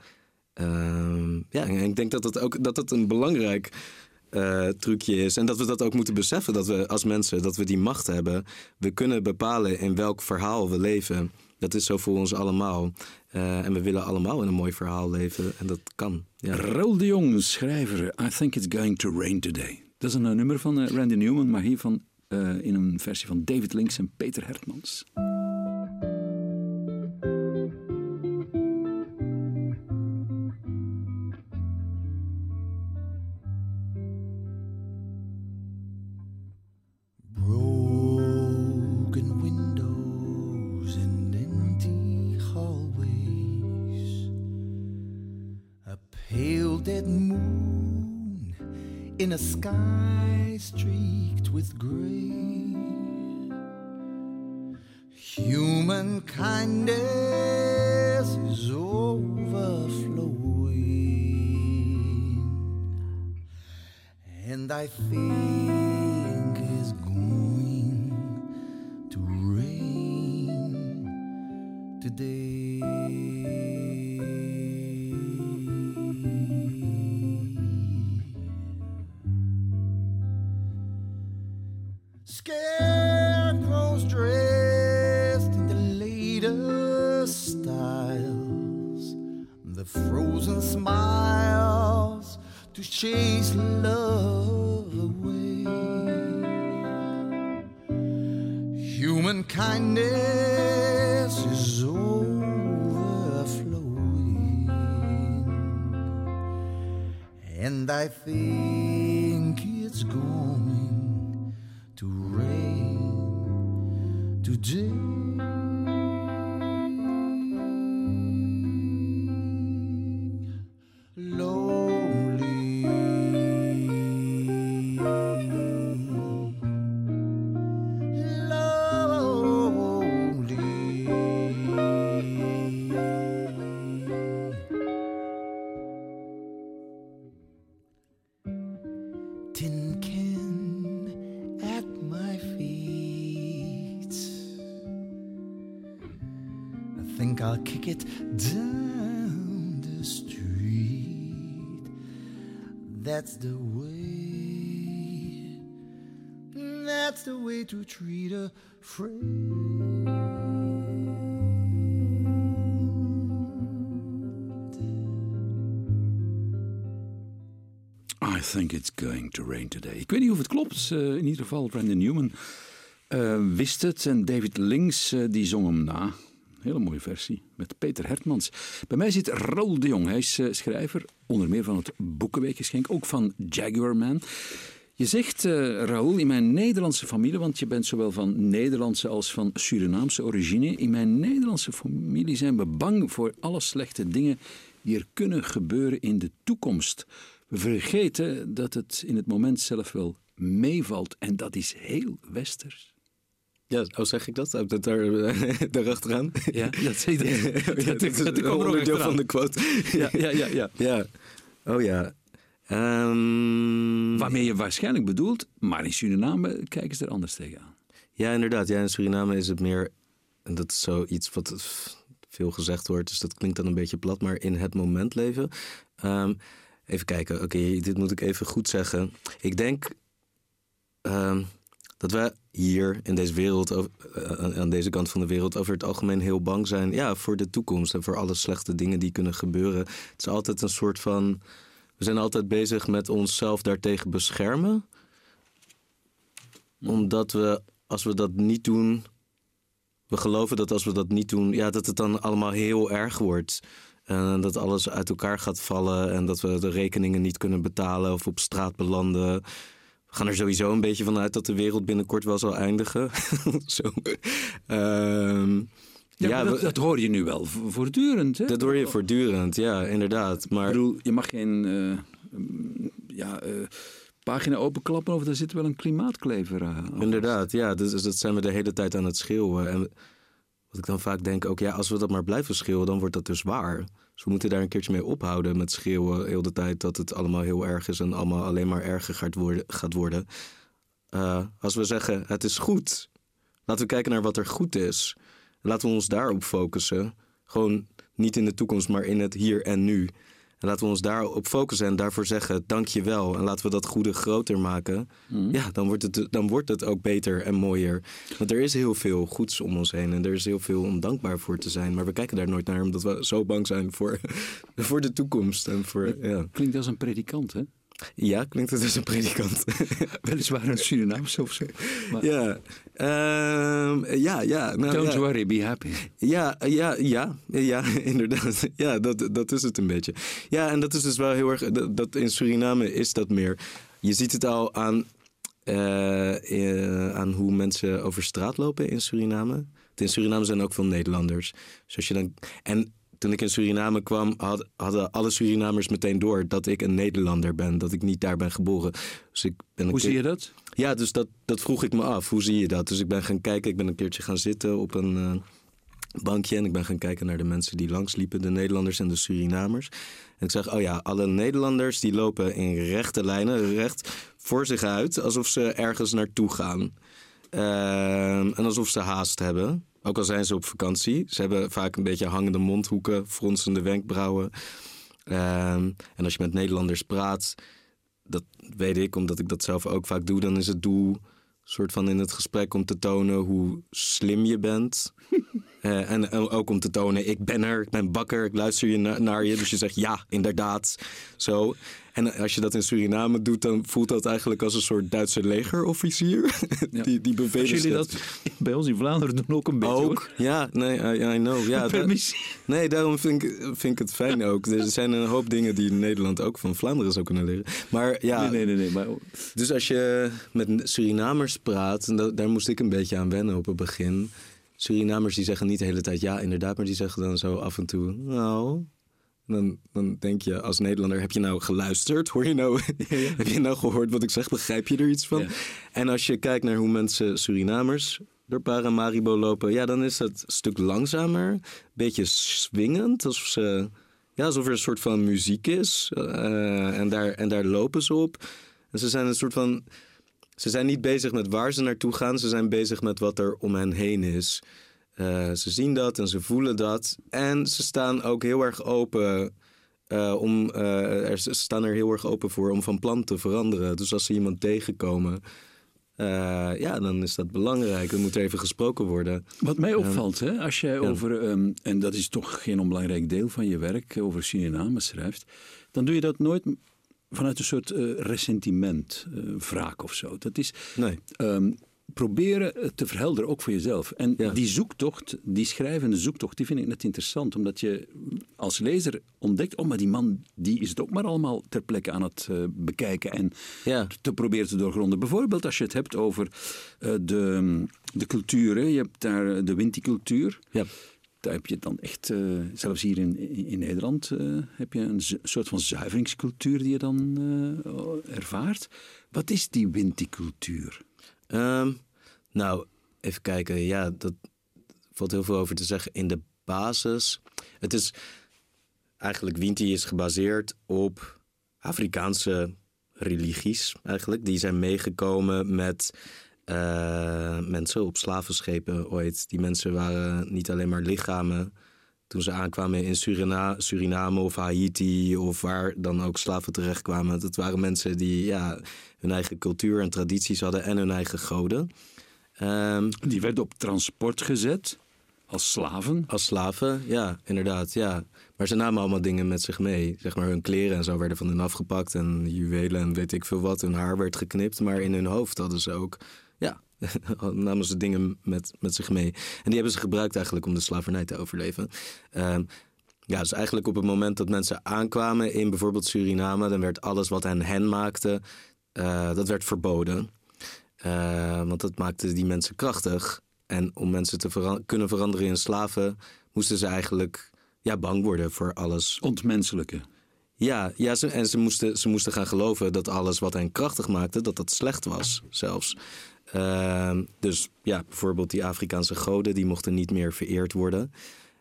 Uh, ja, en ik denk dat het ook dat het een belangrijk uh, trucje is. En dat we dat ook moeten beseffen, dat we als mensen, dat we die macht hebben. We kunnen bepalen in welk verhaal we leven. Dat is zo voor ons allemaal. Uh, en we willen allemaal in een mooi verhaal leven. En dat kan. Ja. Raoul de Jong, schrijver. I think it's going to rain today. Dat is een uh, nummer van uh, Randy Newman, maar hiervan in een versie van David Links en Peter Hertmans. A sky streaked with gray. Human kindness is overflowing, and I think is going to rain today. Chase love away. Human kindness is overflowing, and I think I'll kick it down the street. That's the way. That's the way to treat a friend. I think it's going to rain today. Ik weet niet of het klopt. Uh, in ieder geval, Randy Newman uh, wist het. En David Links uh, die zong hem na. Hele mooie versie met Peter Hertmans. Bij mij zit Raoul de Jong. Hij is schrijver, onder meer van het Boekenweekgeschenk, ook van Jaguar Man. Je zegt, uh, Raoul, in mijn Nederlandse familie, want je bent zowel van Nederlandse als van Surinaamse origine. In mijn Nederlandse familie zijn we bang voor alle slechte dingen die er kunnen gebeuren in de toekomst. We vergeten dat het in het moment zelf wel meevalt en dat is heel westers. Ja, oh, zeg ik dat? Dat daar, *laughs* daarachteraan? Ja, *laughs* dat zie je. *laughs* Dat, ja, dat is een onderdeel van de quote. Ja, ja, ja. ja. ja. Oh ja. Um, Waarmee je waarschijnlijk bedoelt, maar in Suriname kijken ze er anders tegenaan. Ja, inderdaad. Ja, in Suriname is het meer, en dat is zoiets wat veel gezegd wordt, dus dat klinkt dan een beetje plat, maar in het moment leven. Um, even kijken, oké, dit moet ik even goed zeggen. Ik denk um, dat we hier in deze wereld, uh, aan deze kant van de wereld, over het algemeen heel bang zijn ja, voor de toekomst en voor alle slechte dingen die kunnen gebeuren. Het is altijd een soort van. We zijn altijd bezig met onszelf daartegen beschermen. Omdat we, als we dat niet doen, we geloven dat als we dat niet doen, ja, dat het dan allemaal heel erg wordt. En dat alles uit elkaar gaat vallen en dat we de rekeningen niet kunnen betalen of op straat belanden. We gaan er sowieso een beetje vanuit dat de wereld binnenkort wel zal eindigen. *laughs* Zo. Um, ja, ja dat, dat, hoor je nu wel voortdurend. Hè? Dat hoor je voortdurend, ja, inderdaad. Maar... Ik bedoel, je mag geen uh, ja, uh, pagina openklappen of er zit wel een klimaatklever aan. Inderdaad, ja. Dus, dat zijn we de hele tijd aan het schreeuwen. En wat ik dan vaak denk, ook ja, als we dat maar blijven schreeuwen, dan wordt dat dus waar. Dus we moeten daar een keertje mee ophouden met schreeuwen heel de tijd dat het allemaal heel erg is en allemaal alleen maar erger gaat worden. Gaat worden. Uh, als we zeggen, het is goed, laten we kijken naar wat er goed is. Laten we ons daarop focussen. Gewoon niet in de toekomst, maar in het hier en nu. En laten we ons daarop focussen en daarvoor zeggen: dank je wel. En laten we dat goede groter maken. Mm. Ja, dan wordt, het, dan wordt het ook beter en mooier. Want er is heel veel goeds om ons heen en er is heel veel om dankbaar voor te zijn. Maar we kijken daar nooit naar omdat we zo bang zijn voor, *laughs* voor de toekomst. En voor, ja. Klinkt als een predikant, hè? Ja, klinkt het als een predikant. *laughs* Weliswaar een Surinaamse of zo. Maar... Ja, um, ja, ja. Nou, Don't ja. worry, be happy. Ja, ja, ja, ja, *laughs* inderdaad. Ja, dat, dat is het een beetje. Ja, en dat is dus wel heel erg. Dat, dat in Suriname is dat meer. Je ziet het al aan, uh, uh, aan hoe mensen over straat lopen in Suriname. In Suriname zijn ook veel Nederlanders. Dus als je dan, en toen ik in Suriname kwam, had, hadden alle Surinamers meteen door dat ik een Nederlander ben. Dat ik niet daar ben geboren. Dus ik ben Hoe keer... zie je dat? Ja, dus dat, dat vroeg ik me af. Hoe zie je dat? Dus ik ben gaan kijken. Ik ben een keertje gaan zitten op een uh, bankje. En ik ben gaan kijken naar de mensen die langsliepen. De Nederlanders en de Surinamers. En ik zag, oh ja, alle Nederlanders die lopen in rechte lijnen. Recht voor zich uit. Alsof ze ergens naartoe gaan. Uh, en alsof ze haast hebben. Ook al zijn ze op vakantie. Ze hebben vaak een beetje hangende mondhoeken, fronsende wenkbrauwen. Um, en als je met Nederlanders praat, dat weet ik omdat ik dat zelf ook vaak doe, dan is het doel soort van in het gesprek om te tonen hoe slim je bent. Uh, *laughs* en, en, ook om te tonen, ik ben er, ik ben bakker, ik luister je na, naar je. Dus je zegt ja, inderdaad. Zo. En als je dat in Suriname doet, dan voelt dat eigenlijk als een soort Duitse legerofficier. *laughs* Ja. die, die bevelen jullie dat bij ons in Vlaanderen doen ook een beetje Ook, hoor. ja, nee, I, I know. Ja, *laughs* Permissie. Da nee, daarom vind ik, vind ik het fijn ook. Er zijn een hoop dingen die Nederland ook van Vlaanderen zou kunnen leren. Maar ja, nee, nee, nee, nee maar... dus als je met Surinamers praat, en daar moest ik een beetje aan wennen op het begin. Surinamers die zeggen niet de hele tijd ja, inderdaad, maar die zeggen dan zo af en toe, nou, dan, dan denk je als Nederlander, heb je nou geluisterd? Hoor je nou, *laughs* *laughs* heb je nou gehoord wat ik zeg? Begrijp je er iets van? Ja. En als je kijkt naar hoe mensen Surinamers door Paramaribo lopen, ja, dan is het een stuk langzamer, beetje swingend, alsof ze, ja, alsof er een soort van muziek is. Uh, en, daar, en daar lopen ze op. En ze zijn een soort van, ze zijn niet bezig met waar ze naartoe gaan, ze zijn bezig met wat er om hen heen is. Uh, ze zien dat en ze voelen dat. En ze staan ook heel erg open. Uh, om, uh, er, ze staan er heel erg open voor om van plan te veranderen. Dus als ze iemand tegenkomen, ja, dan is dat belangrijk. Dan moet er even gesproken worden. Wat mij opvalt, hè, als jij ja. over, um, en dat is toch geen onbelangrijk deel van je werk, over Suriname schrijft, dan doe je dat nooit vanuit een soort ressentiment, wraak of zo. Dat is. Nee. Um, proberen te verhelderen, ook voor jezelf. En ja. die zoektocht, die schrijvende zoektocht, die vind ik net interessant. Omdat je als lezer ontdekt, oh, maar die man die is het ook maar allemaal ter plekke aan het uh, bekijken en ja. te proberen te doorgronden. Bijvoorbeeld als je het hebt over uh, de, de culturen. Je hebt daar de Winti-cultuur. Ja. Daar heb je dan echt, eh, zelfs hier in, in, Nederland, eh, heb je een soort van zuiveringscultuur die je dan eh, ervaart. Wat is die winticultuur? Ehm, nou, even kijken. Ja, dat valt heel veel over te zeggen. In de basis, het is eigenlijk Winti is gebaseerd op Afrikaanse religies eigenlijk. Die zijn meegekomen met eh, mensen op slavenschepen ooit. Die mensen waren niet alleen maar lichamen. Toen ze aankwamen in Surina Suriname of Haiti of waar dan ook slaven terechtkwamen. Dat waren mensen die ja, hun eigen cultuur en tradities hadden en hun eigen goden. Ehm, Die werden op transport gezet als slaven. als slaven, ja, inderdaad, ja. Maar ze namen allemaal dingen met zich mee. Zeg maar hun kleren en zo werden van hen afgepakt en juwelen en weet ik veel wat. Hun haar werd geknipt, maar in hun hoofd hadden ze ook, *laughs* namen ze dingen met, met zich mee. En die hebben ze gebruikt eigenlijk om de slavernij te overleven. Ehm, ja, dus eigenlijk op het moment dat mensen aankwamen in bijvoorbeeld Suriname, dan werd alles wat hen hen maakte, eh, dat werd verboden. Eh, want dat maakte die mensen krachtig. En om mensen te vera- kunnen veranderen in slaven, moesten ze eigenlijk ja, bang worden voor alles. Ontmenselijke. Ja, ja ze, en ze moesten, ze moesten gaan geloven dat alles wat hen krachtig maakte, dat dat slecht was zelfs. Ehm, dus ja, bijvoorbeeld die Afrikaanse goden, die mochten niet meer vereerd worden.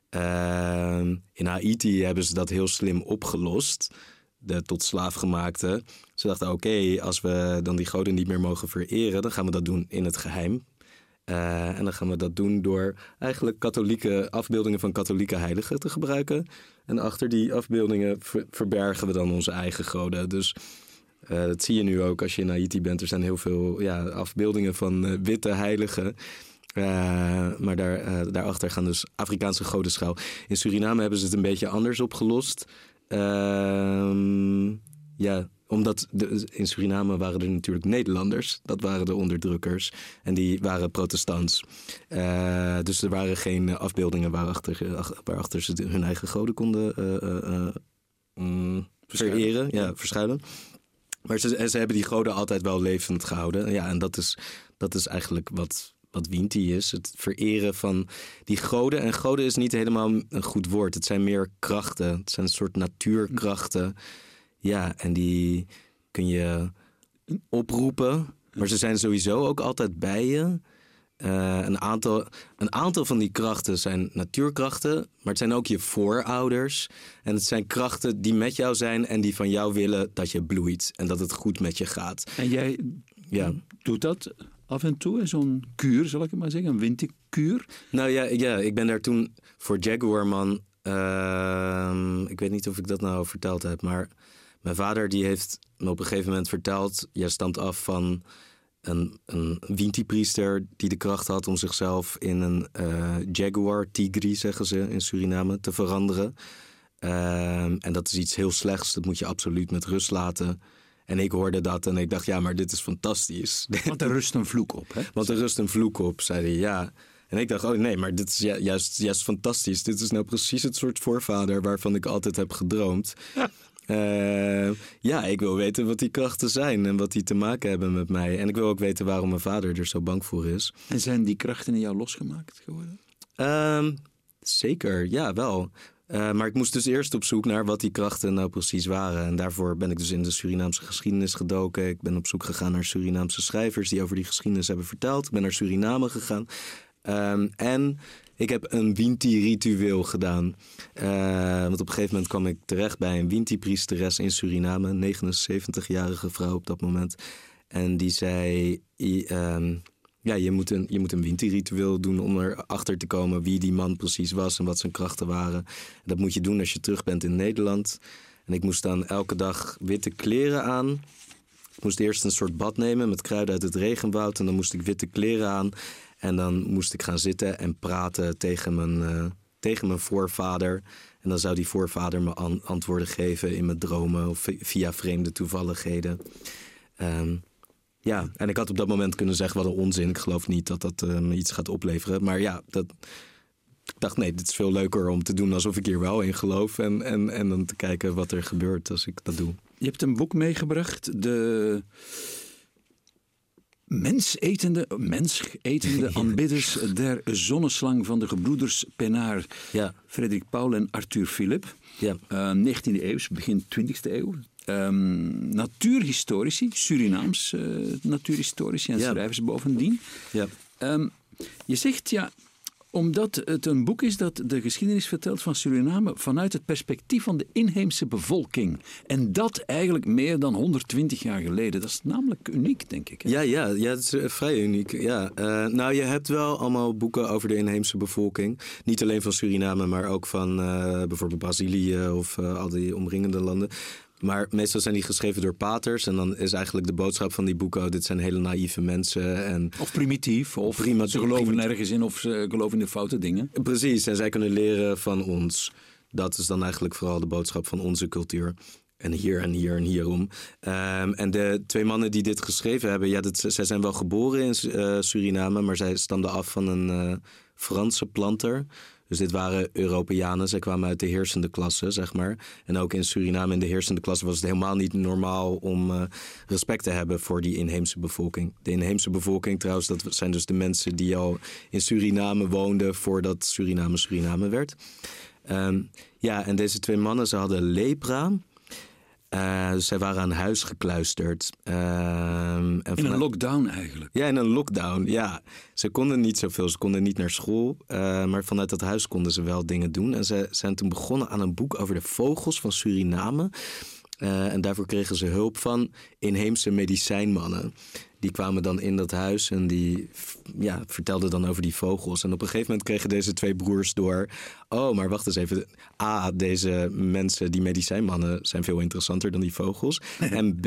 Ehm, in Haiti hebben ze dat heel slim opgelost. De tot slaafgemaakte. Ze dachten, oké, als we dan die goden niet meer mogen vereren, dan gaan we dat doen in het geheim. Eh, en dan gaan we dat doen door eigenlijk katholieke afbeeldingen van katholieke heiligen te gebruiken. En achter die afbeeldingen ver- verbergen we dan onze eigen goden. Dus eh, dat zie je nu ook als je in Haiti bent. Er zijn heel veel ja, afbeeldingen van eh, witte heiligen. Eh, maar daar, daarachter gaan dus Afrikaanse goden schuil. In Suriname hebben ze het een beetje anders opgelost. Ehm, ja, omdat de, in Suriname waren er natuurlijk Nederlanders. Dat waren de onderdrukkers. En die waren protestants. Dus er waren geen afbeeldingen waarachter, ach- waarachter ze hun eigen goden konden mm, vereren. Ja, verschuilen. Maar ze, en ze hebben die goden altijd wel levend gehouden. Ja, en dat is, dat is eigenlijk wat, wat Winti is. Het vereren van die goden. En goden is niet helemaal een goed woord. Het zijn meer krachten. Het zijn een soort natuurkrachten. Ja, en die kun je oproepen. Maar ze zijn sowieso ook altijd bij je. Eh, een, aantal, een aantal van die krachten zijn natuurkrachten, maar het zijn ook je voorouders. En het zijn krachten die met jou zijn en die van jou willen dat je bloeit en dat het goed met je gaat. En jij Ja. doet dat af en toe, zo'n kuur, zal ik het maar zeggen, een winterkuur. Nou ja, ja ik ben daar toen voor Jaguarman. ehm, ik weet niet of ik dat nou verteld heb, maar mijn vader die heeft me op een gegeven moment verteld: jij stamt af van een, een Winti-priester die de kracht had om zichzelf in een eh, Jaguar, Tigri zeggen ze in Suriname, te veranderen. Ehm, en dat is iets heel slechts, dat moet je absoluut met rust laten. En ik hoorde dat en ik dacht, ja, maar dit is fantastisch. Want er rust een vloek op, hè? Want er rust een vloek op, zei hij, ja. En ik dacht, oh nee, maar dit is ju- juist, juist fantastisch. Dit is nou precies het soort voorvader waarvan ik altijd heb gedroomd. Eh, ja, ik wil weten wat die krachten zijn en wat die te maken hebben met mij. En ik wil ook weten waarom mijn vader er zo bang voor is. En zijn die krachten in jou losgemaakt geworden? Ehm, zeker, ja, wel. Eh, maar ik moest dus eerst op zoek naar wat die krachten nou precies waren. En daarvoor ben ik dus in de Surinaamse geschiedenis gedoken. Ik ben op zoek gegaan naar Surinaamse schrijvers die over die geschiedenis hebben verteld. Ik ben naar Suriname gegaan. Ehm, en ik heb een Winti-ritueel gedaan. Eh, want op een gegeven moment kwam ik terecht bij een Winti-priesteres in Suriname. Een 79-jarige vrouw op dat moment. En die zei... ehm, ja, je moet een, je moet een doen om erachter te komen wie die man precies was en wat zijn krachten waren. En dat moet je doen als je terug bent in Nederland. En ik moest dan elke dag witte kleren aan. Ik moest eerst een soort bad nemen met kruiden uit het regenwoud. En dan moest ik witte kleren aan. En dan moest ik gaan zitten en praten tegen mijn, eh, tegen mijn voorvader. En dan zou die voorvader me an- antwoorden geven in mijn dromen of vi- via vreemde toevalligheden. Ehm, ja, en ik had op dat moment kunnen zeggen wat een onzin. Ik geloof niet dat dat eh, iets gaat opleveren. Maar ja, dat, ik dacht nee, dit is veel leuker om te doen alsof ik hier wel in geloof. En, en, en dan te kijken wat er gebeurt als ik dat doe. Je hebt een boek meegebracht, de Mensetende, mensetende *laughs* aanbidders der zonneslang van de gebroeders Penaar. Ja. Frederik Paul en Arthur Philip. Ja. Eh, 19e eeuw, begin 20e eeuw. Ehm, natuurhistorici, Surinaams eh, natuurhistorici en Ja. schrijvers bovendien. Ja. Ehm, je zegt ja, omdat het een boek is dat de geschiedenis vertelt van Suriname vanuit het perspectief van de inheemse bevolking. En dat eigenlijk meer dan 120 jaar geleden. Dat is namelijk uniek, denk ik. Ja, ja, ja, het is eh, vrij uniek. Ja. Eh, nou, je hebt wel allemaal boeken over de inheemse bevolking. Niet alleen van Suriname, maar ook van eh, bijvoorbeeld Brazilië of al die omringende landen. Maar meestal zijn die geschreven door paters. En dan is eigenlijk de boodschap van die boeken... oh, dit zijn hele naïeve mensen. En Of primitief, of Prima- ze geloven primitief. nergens in, of ze geloven in de foute dingen. Precies, en zij kunnen leren van ons. Dat is dan eigenlijk vooral de boodschap van onze cultuur. En hier en hier en hierom. Ehm, en de twee mannen die dit geschreven hebben, ja, dat, zij zijn wel geboren in eh, Suriname, maar zij stamden af van een eh, Franse planter. Dus dit waren Europeanen. Zij kwamen uit de heersende klasse, zeg maar. En ook in Suriname in de heersende klasse was het helemaal niet normaal om eh, respect te hebben voor die inheemse bevolking. De inheemse bevolking trouwens, dat zijn dus de mensen die al in Suriname woonden voordat Suriname Suriname werd. Ehm, ja, en deze twee mannen, ze hadden lepra. Eh, dus zij waren aan huis gekluisterd. En In een lockdown eigenlijk. ja, in een lockdown, ja. Ze konden niet zoveel, ze konden niet naar school. eh, maar vanuit dat huis konden ze wel dingen doen. En ze zijn toen begonnen aan een boek over de vogels van Suriname. Eh, en daarvoor kregen ze hulp van inheemse medicijnmannen. Die kwamen dan in dat huis en die ja, vertelden dan over die vogels. En op een gegeven moment kregen deze twee broers door... oh, maar wacht eens even. A, deze mensen, die medicijnmannen, zijn veel interessanter dan die vogels. *laughs* en B,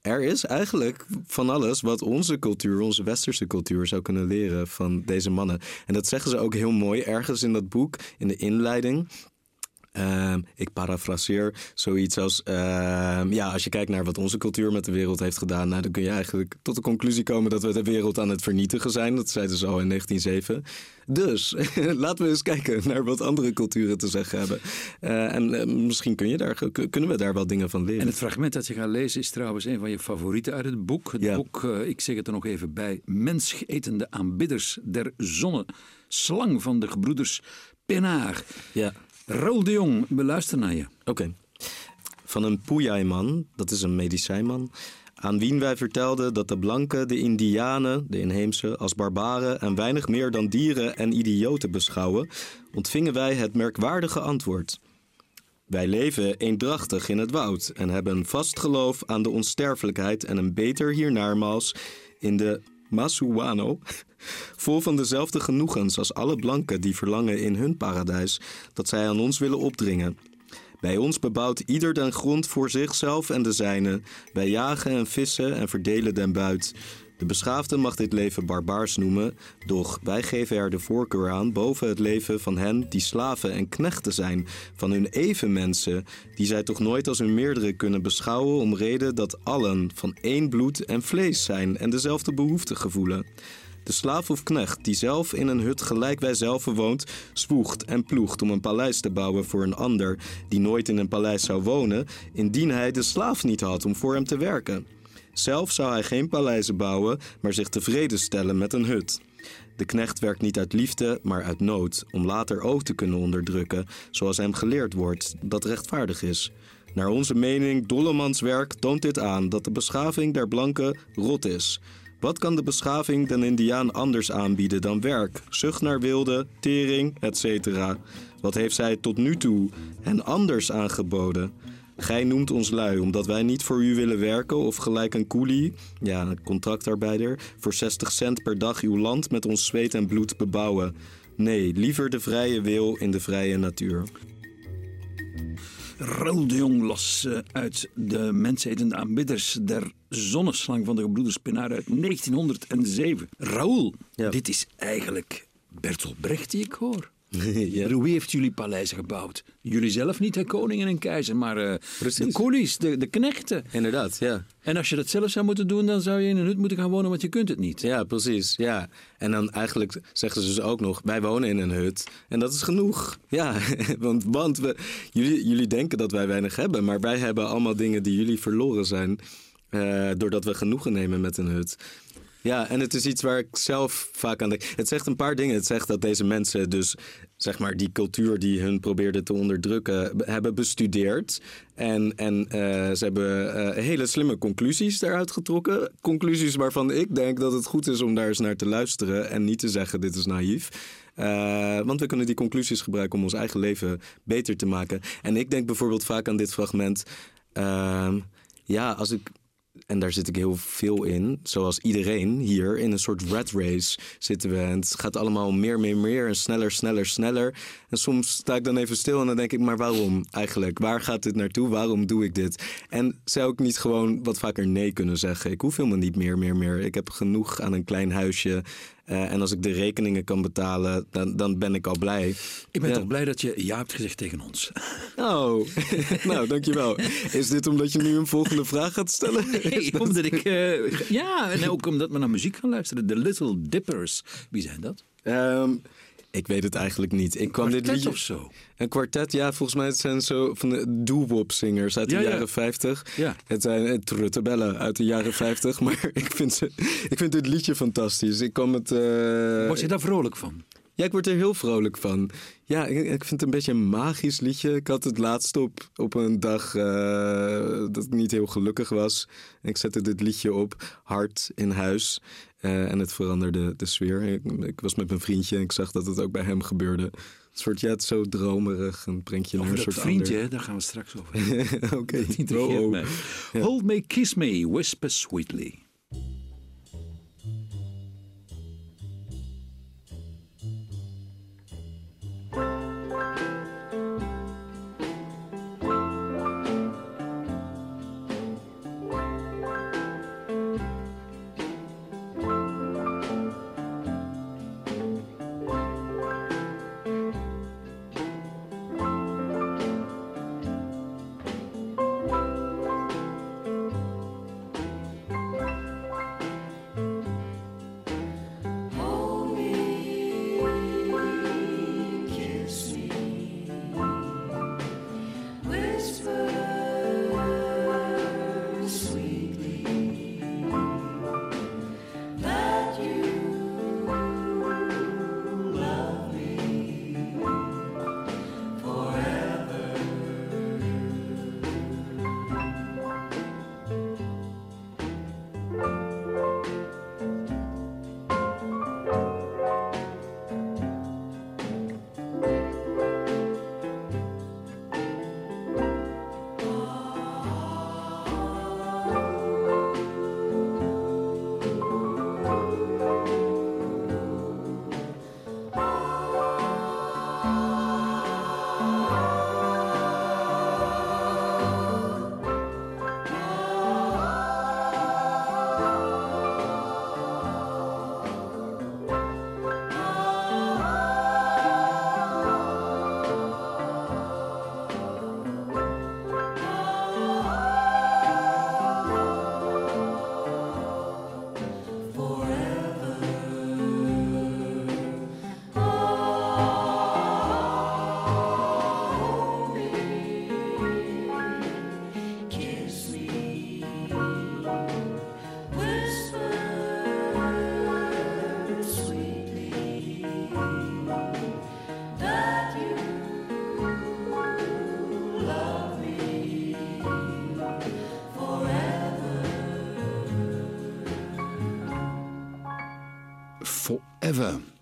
er is eigenlijk van alles wat onze cultuur, onze westerse cultuur... zou kunnen leren van deze mannen. En dat zeggen ze ook heel mooi ergens in dat boek, in de inleiding... Ehm, ik parafraseer zoiets als... ehm, ja, als je kijkt naar wat onze cultuur met de wereld heeft gedaan... Nou, dan kun je eigenlijk tot de conclusie komen dat we de wereld aan het vernietigen zijn. Dat zeiden ze al in 1907. Dus *laughs* laten we eens kijken naar wat andere culturen te zeggen hebben. Eh, en eh, misschien kun je daar, kun- kunnen we daar wel dingen van leren. En het fragment dat je gaat lezen is trouwens een van je favorieten uit het boek. Het Ja. boek, eh, ik zeg het er nog even bij, Menschetende aanbidders der zonne, slang van de gebroeders Penaar. Ja, Raoul de Jong, we luisteren naar je. oké. Van een Pujai-man, dat is een medicijnman... aan wien wij vertelden dat de blanken de Indianen, de inheemse, als barbaren... en weinig meer dan dieren en idioten beschouwen... ontvingen wij het merkwaardige antwoord... Wij leven eendrachtig in het woud en hebben vast geloof aan de onsterfelijkheid en een beter hiernaarmaals in de Masuano, vol van dezelfde genoegens als alle blanken die verlangen in hun paradijs, dat zij aan ons willen opdringen. Bij ons bebouwt ieder den grond voor zichzelf en de zijne. Wij jagen en vissen en verdelen den buit. De beschaafde mag dit leven barbaars noemen, doch wij geven er de voorkeur aan boven het leven van hen die slaven en knechten zijn, van hun evenmensen, die zij toch nooit als hun meerdere kunnen beschouwen om reden dat allen van één bloed en vlees zijn en dezelfde behoeften gevoelen. De slaaf of knecht die zelf in een hut gelijk wij zelf woont, zwoegt en ploegt om een paleis te bouwen voor een ander die nooit in een paleis zou wonen, indien hij de slaaf niet had om voor hem te werken. Zelf zou hij geen paleizen bouwen, maar zich tevreden stellen met een hut. De knecht werkt niet uit liefde, maar uit nood, om later ook te kunnen onderdrukken, zoals hem geleerd wordt, dat rechtvaardig is. Naar onze mening, Dollemans werk toont dit aan dat de beschaving der blanken rot is. Wat kan de beschaving den Indiaan anders aanbieden dan werk, zucht naar wilde, tering, etc.? Wat heeft zij tot nu toe hen anders aangeboden? Gij noemt ons lui omdat wij niet voor u willen werken of gelijk een koelie, ja, een contractarbeider, voor 60 cent per dag uw land met ons zweet en bloed bebouwen. Nee, liever de vrije wil in de vrije natuur. Raoul de Jong las eh, uit de mensetende aanbidders der zonneslang van de gebroeders Penaar uit 1907. Raoul, Ja. dit is eigenlijk Bertolt Brecht die ik hoor. *laughs* ja. Wie heeft jullie paleizen gebouwd? Jullie zelf niet, de koning en een keizer, maar eh, de koelies, de, de knechten. Inderdaad, ja. En als je dat zelf zou moeten doen, dan zou je in een hut moeten gaan wonen, want je kunt het niet. Ja, precies. Ja. En dan eigenlijk zeggen ze dus ook nog: wij wonen in een hut. En dat is genoeg. Ja, *laughs* want, want we, jullie, jullie denken dat wij weinig hebben, maar wij hebben allemaal dingen die jullie verloren zijn. eh, doordat we genoegen nemen met een hut. Ja, en het is iets waar ik zelf vaak aan denk. Het zegt een paar dingen. Het zegt dat deze mensen dus, zeg maar, die cultuur die hun probeerde te onderdrukken, hebben bestudeerd. En, en eh, ze hebben eh, hele slimme conclusies daaruit getrokken. Conclusies waarvan ik denk dat het goed is om daar eens naar te luisteren en niet te zeggen dit is naïef. Eh, want we kunnen die conclusies gebruiken om ons eigen leven beter te maken. En ik denk bijvoorbeeld vaak aan dit fragment. ehm, ja, als ik en daar zit ik heel veel in. Zoals iedereen hier in een soort rat race zitten we. En het gaat allemaal meer, meer, meer en sneller, sneller, sneller. En soms sta ik dan even stil en dan denk ik, maar waarom eigenlijk? Waar gaat dit naartoe? Waarom doe ik dit? En zou ik niet gewoon wat vaker nee kunnen zeggen? Ik hoef helemaal niet meer, meer, meer. Ik heb genoeg aan een klein huisje. Eh, en als ik de rekeningen kan betalen, dan, dan ben ik al blij. Ik ben Ja. toch blij dat je ja hebt gezegd tegen ons. Oh, *laughs* nou, dankjewel. Is dit omdat je nu een volgende vraag gaat stellen? *laughs* Nee, omdat ik... eh, ja, en ook omdat we naar muziek gaan luisteren. The Little Dippers. Wie zijn dat? Ehm, ik weet het eigenlijk niet. Ik kwam dit Kwartet liedje... of zo? Een kwartet, ja, volgens mij het zijn zo van de doo-wop zingers uit de Ja, ja. jaren 50. Ja. Het zijn eh, truttabellen uit de jaren 50, *laughs* maar ik vind, ze, ik vind dit liedje fantastisch. Ik kwam het... eh, Word je daar vrolijk van? Ja, ik word er heel vrolijk van. Ja, ik, ik vind het een beetje een magisch liedje. Ik had het laatst op, op een dag eh, dat ik niet heel gelukkig was. Ik zette dit liedje op, hard in huis. Eh, en het veranderde de sfeer. Ik, ik was met mijn vriendje en ik zag dat het ook bij hem gebeurde. Een soort, ja, het is zo dromerig en brengt je naar een dat soort vriendje, ander- daar gaan we straks over. *laughs* Oké, intrigeert Oh, oh. Hold me, kiss me, whisper sweetly.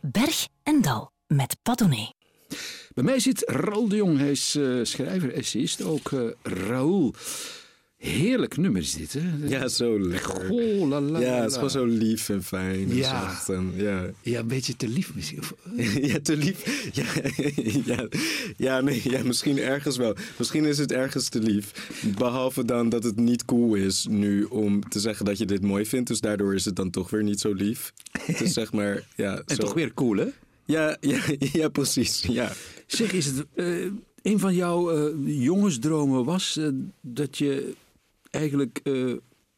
Berg en Dal met Padone. Bij mij zit Raoul de Jong. Hij is eh, schrijver, essayist ook. eh Raoul. Heerlijk nummer is dit, hè? Ja, zo lekker. La, la, Ja, het is gewoon zo lief en fijn en Ja. zacht. En, ja. Ja, een beetje te lief misschien. Of- *laughs* ja, te lief. Ja, *laughs* ja, ja, nee, ja, misschien ergens wel. Misschien is het ergens te lief. Behalve dan dat het niet cool is nu om te zeggen dat je dit mooi vindt. Dus daardoor is het dan toch weer niet zo lief. Het is zeg maar, *laughs* ja. En zo- toch weer cool, hè? Ja, ja, ja, precies. Ja. Zeg, is het eh, een van jouw eh, jongensdromen was eh, dat je eigenlijk eh,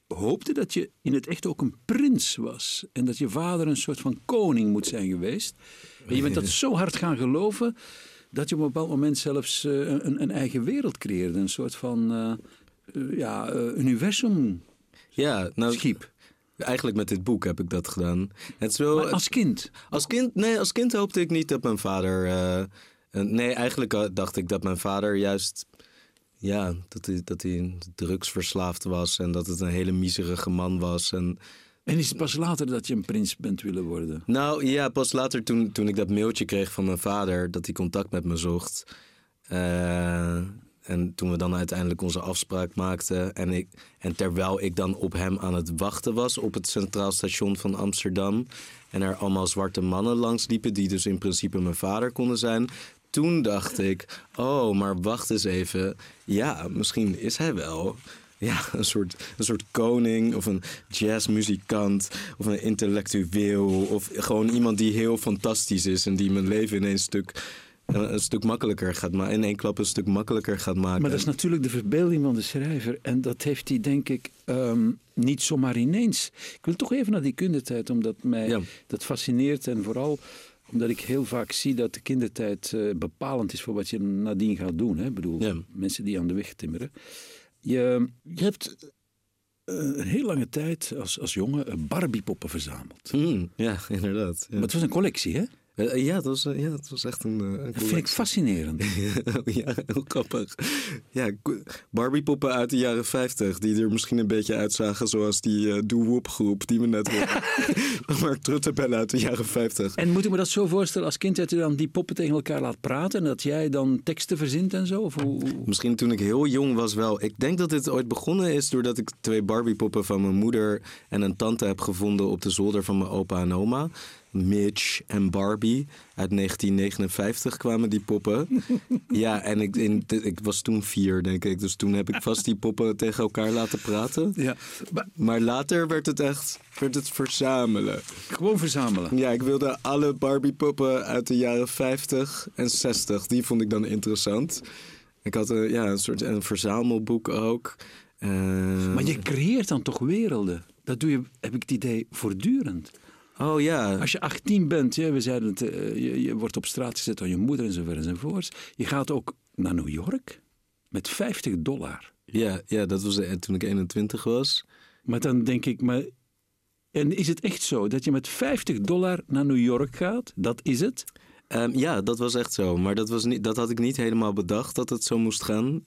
hoopte dat je in het echt ook een prins was en dat je vader een soort van koning moet zijn geweest. En je bent dat zo hard gaan geloven dat je op een bepaald moment zelfs eh, een, een eigen wereld creëerde, een soort van eh, ja, universum Ja, nou, schiep. Eigenlijk met dit boek heb ik dat gedaan. Het is wel, Maar als kind? als kind, nee, als kind hoopte ik niet dat mijn vader. nee, eigenlijk dacht ik dat mijn vader juist. Ja, dat hij, dat hij drugsverslaafd was en dat het een hele miserige man was. En, En is het pas later dat je een prins bent willen worden? nou ja, pas later toen, toen ik dat mailtje kreeg van mijn vader dat hij contact met me zocht. eh, en toen we dan uiteindelijk onze afspraak maakten. En, ik, en terwijl ik dan op hem aan het wachten was op het Centraal Station van Amsterdam. En er allemaal zwarte mannen langs liepen, die dus in principe mijn vader konden zijn. Toen dacht ik, oh, maar wacht eens even. Ja, misschien is hij wel ja, een, soort, een soort koning of een jazzmuzikant of een intellectueel. Of gewoon iemand die heel fantastisch is en die mijn leven in één stuk, een, een stuk makkelijker gaat maken. In één klap een stuk makkelijker gaat maken. Maar dat is natuurlijk de verbeelding van de schrijver. En dat heeft hij, denk ik, ehm, niet zomaar ineens. Ik wil toch even naar die kindertijd, omdat mij Ja. dat fascineert. En vooral omdat ik heel vaak zie dat de kindertijd eh, bepalend is voor wat je nadien gaat doen. Hè? Ik bedoel, Ja. mensen die aan de weg timmeren. Je, je hebt eh, een heel lange tijd als, als jongen eh, Barbiepoppen verzameld. Hmm, ja, *laughs* inderdaad. Ja, Maar het was een collectie, hè? Eh, ja, dat, was, eh, ja dat was echt een, eh, een Dat vind ik fascinerend. *laughs* ja, heel grappig. Ja, Barbiepoppen uit de jaren 50, die er misschien een beetje uitzagen zoals die eh Doe-Woep groep die we net *laughs* hoorden. *laughs* Mark Truttebellen uit de jaren 50. En moet ik me dat zo voorstellen als kind dat je dan die poppen tegen elkaar laat praten en dat jij dan teksten verzint en zo? Of hoe- Misschien toen ik heel jong was wel. Ik denk dat dit ooit begonnen is doordat ik twee Barbiepoppen van mijn moeder en een tante heb gevonden op de zolder van mijn opa en oma. Mitch en Barbie. Uit 1959 kwamen die poppen. *laughs* ja, en ik, in, ik was toen vier, denk ik. Dus toen heb ik vast die poppen tegen elkaar laten praten. Ja, maar Maar later werd het echt werd het verzamelen. gewoon verzamelen. Ja, ik wilde alle Barbie-poppen uit de jaren 50 en 60. Die vond ik dan interessant. Ik had een, ja, een soort een verzamelboek ook. Eh, Maar je creëert dan toch werelden? Dat doe je, heb ik het idee, voortdurend. Oh ja. Als je 18 bent, ja, we zeiden het, eh, je, je wordt op straat gezet door je moeder enzovoort enzovoort. Je gaat ook naar New York met 50 dollar. Ja, ja, dat was eh, toen ik 21 was. Maar dan denk ik, maar... En is het echt zo dat je met 50 dollar naar New York gaat? Dat is het? Ehm, ja, dat was echt zo. Maar dat, was niet, dat had ik niet helemaal bedacht dat het zo moest gaan.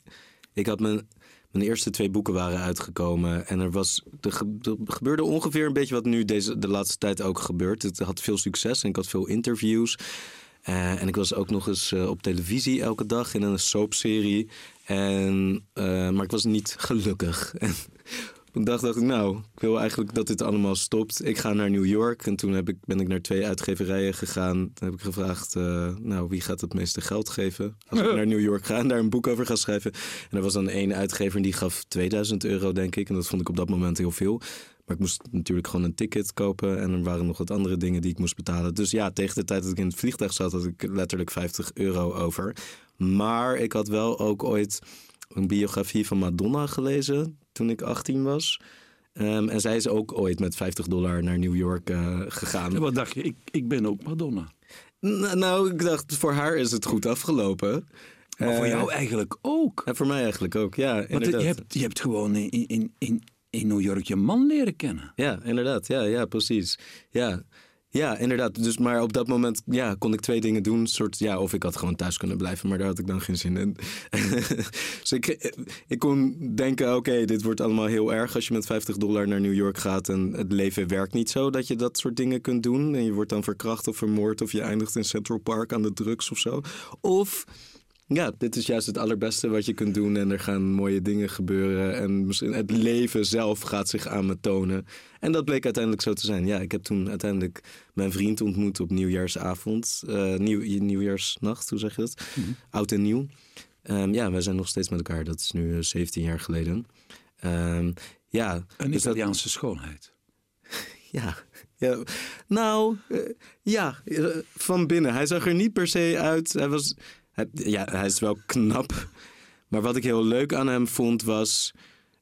Ik had mijn, mijn eerste twee boeken waren uitgekomen. En er, was, er, ge- gebeurde ongeveer een beetje wat nu deze, de laatste tijd ook gebeurt. Het had veel succes en ik had veel interviews. Eh, en ik was ook nog eens eh, op televisie elke dag in een soapserie. En, eh, maar ik was niet *laughs* gelukkig. Op een dag dacht ik, nou, ik wil eigenlijk dat dit allemaal stopt. Ik ga naar New York. En toen heb ik, ben ik naar twee uitgeverijen gegaan. Toen heb ik gevraagd, eh, nou, wie gaat het meeste geld geven? Als ik *laughs* naar New York ga en daar een boek over ga schrijven. En er was dan één uitgever en die gaf 2000 euro, denk ik. En dat vond ik op dat moment heel veel. Maar ik moest natuurlijk gewoon een ticket kopen. En er waren nog wat andere dingen die ik moest betalen. Dus ja, tegen de tijd dat ik in het vliegtuig zat, had ik letterlijk 50 euro over. Maar ik had wel ook ooit een biografie van Madonna gelezen toen ik 18 was. Ehm, en zij is ook ooit met 50 dollar naar New York eh, gegaan. En wat dacht je? Ik, ik ben ook Madonna. N- nou, ik dacht, voor haar is het goed afgelopen. Maar voor Eh, jou eigenlijk ook. En voor mij eigenlijk ook, ja. Want inderdaad. je hebt, je hebt gewoon in, in, in, in New York je man leren kennen. Ja, inderdaad. Ja, ja, precies. Ja. Ja, inderdaad. Dus maar op dat moment ja, kon ik twee dingen doen. Soort, ja, of ik had gewoon thuis kunnen blijven, maar daar had ik dan geen zin in. *laughs* dus ik, ik kon denken, oké, dit wordt allemaal heel erg als je met 50 dollar naar New York gaat. En het leven werkt niet zo dat je dat soort dingen kunt doen. En je wordt dan verkracht of vermoord of je eindigt in Central Park aan de drugs of zo. Of ja, dit is juist het allerbeste wat je kunt doen. En er gaan mooie dingen gebeuren. En misschien het leven zelf gaat zich aan me tonen. En dat bleek uiteindelijk zo te zijn. Ja, ik heb toen uiteindelijk mijn vriend ontmoet op nieuwjaarsavond. eh nieuw, nieuwjaarsnacht, hoe zeg je dat? Oud en nieuw. Ehm, ja, wij zijn nog steeds met elkaar. Dat is nu eh, 17 jaar geleden. Ehm, ja, Een dus dat- Italiaanse schoonheid. *laughs* ja. ja. Nou, eh, ja, eh, van binnen. Hij zag er niet per se uit. Hij was, ja, hij is wel knap. Maar wat ik heel leuk aan hem vond was.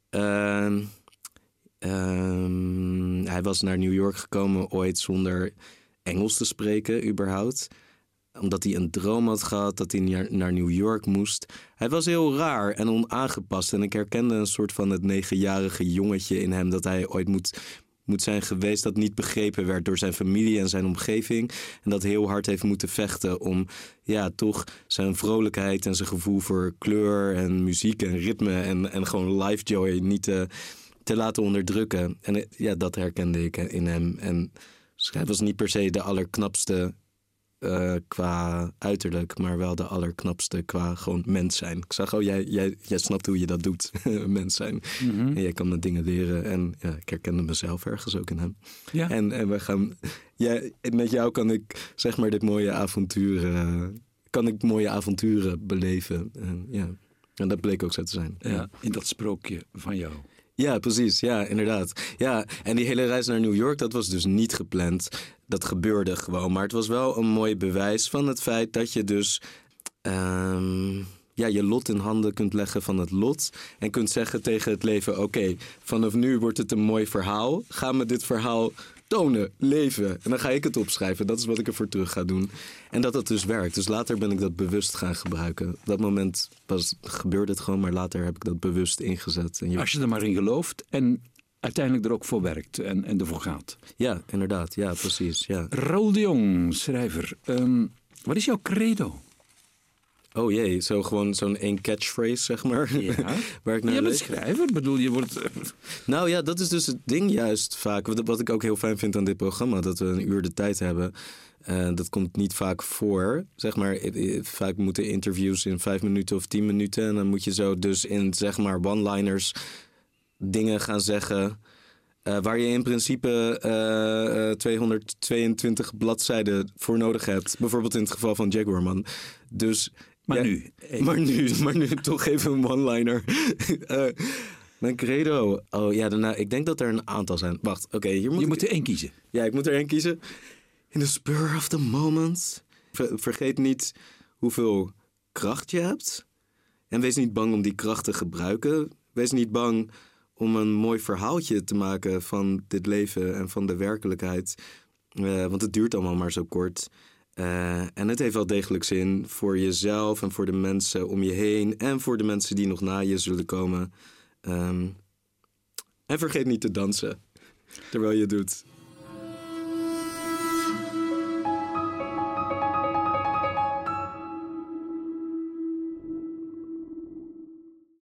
ehm, ehm, hij was naar New York gekomen ooit zonder Engels te spreken, überhaupt omdat hij een droom had gehad dat hij naar New York moest. Hij was heel raar en onaangepast. En ik herkende een soort van het negenjarige jongetje in hem dat hij ooit moet, moet zijn geweest dat niet begrepen werd door zijn familie en zijn omgeving. En dat heel hard heeft moeten vechten om ja, toch zijn vrolijkheid en zijn gevoel voor kleur en muziek en ritme en, en gewoon life joy niet te, te laten onderdrukken. En eh, ja, dat herkende ik in hem. En hij was niet per se de allerknapste eh, qua uiterlijk, maar wel de allerknapste qua gewoon mens zijn. Ik zag, oh, jij, jij, jij snapt hoe je dat doet, *laughs* mens zijn. Mhm. En jij kan me dingen leren. En ja, ik herkende mezelf ergens ook in hem. Ja. En, en we gaan, ja, met jou kan ik zeg maar dit mooie avontuur, eh, kan ik mooie avonturen beleven. En, ja. en dat bleek ook zo te zijn. Ja, in dat sprookje van jou. Ja, precies. Ja, inderdaad. Ja, en die hele reis naar New York, dat was dus niet gepland. Dat gebeurde gewoon. Maar het was wel een mooi bewijs van het feit dat je dus ehm, ja, je lot in handen kunt leggen van het lot. En kunt zeggen tegen het leven: Oké, vanaf nu wordt het een mooi verhaal. Ga me dit verhaal tonen, leven. En dan ga ik het opschrijven. Dat is wat ik ervoor terug ga doen. En dat dat dus werkt. Dus later ben ik dat bewust gaan gebruiken. Op dat moment was, gebeurde het gewoon, maar later heb ik dat bewust ingezet. En Als je er maar in gelooft en uiteindelijk er ook voor werkt en, en ervoor gaat. Ja, inderdaad. Ja, precies. Ja. Raoul de Jong, schrijver. Ehm, wat is jouw credo? Oh jee, zo gewoon zo'n één catchphrase, zeg maar. Ja. *laughs* Waar ik naar Je bent schrijver, bedoel, je wordt... Nou ja, dat is dus het ding juist vaak. Wat, wat ik ook heel fijn vind aan dit programma, dat we een uur de tijd hebben. Eh, dat komt niet vaak voor. Zeg maar, eh, eh, vaak moeten interviews in vijf minuten of tien minuten. En dan moet je zo dus in, zeg maar, one-liners dingen gaan zeggen. eh, waar je in principe eh, eh, 222 bladzijden voor nodig hebt. Bijvoorbeeld in het geval van Jaguarman. Dus, Maar ja, nu, eh, *laughs* Maar nu, maar nu toch even een one-liner. *laughs* Eh, mijn credo. Oh ja, daarna, ik denk dat er een aantal zijn. Wacht, oké, hier moet je moet er één kiezen. Ja, ik moet er één kiezen. In the spur of the moment. Ver- vergeet niet hoeveel kracht je hebt. En wees niet bang om die kracht te gebruiken. Wees niet bang om een mooi verhaaltje te maken van dit leven en van de werkelijkheid. Eh, want het duurt allemaal maar zo kort. Eh, en het heeft wel degelijk zin voor jezelf en voor de mensen om je heen. En voor de mensen die nog na je zullen komen. Ehm, en vergeet niet te dansen terwijl je doet.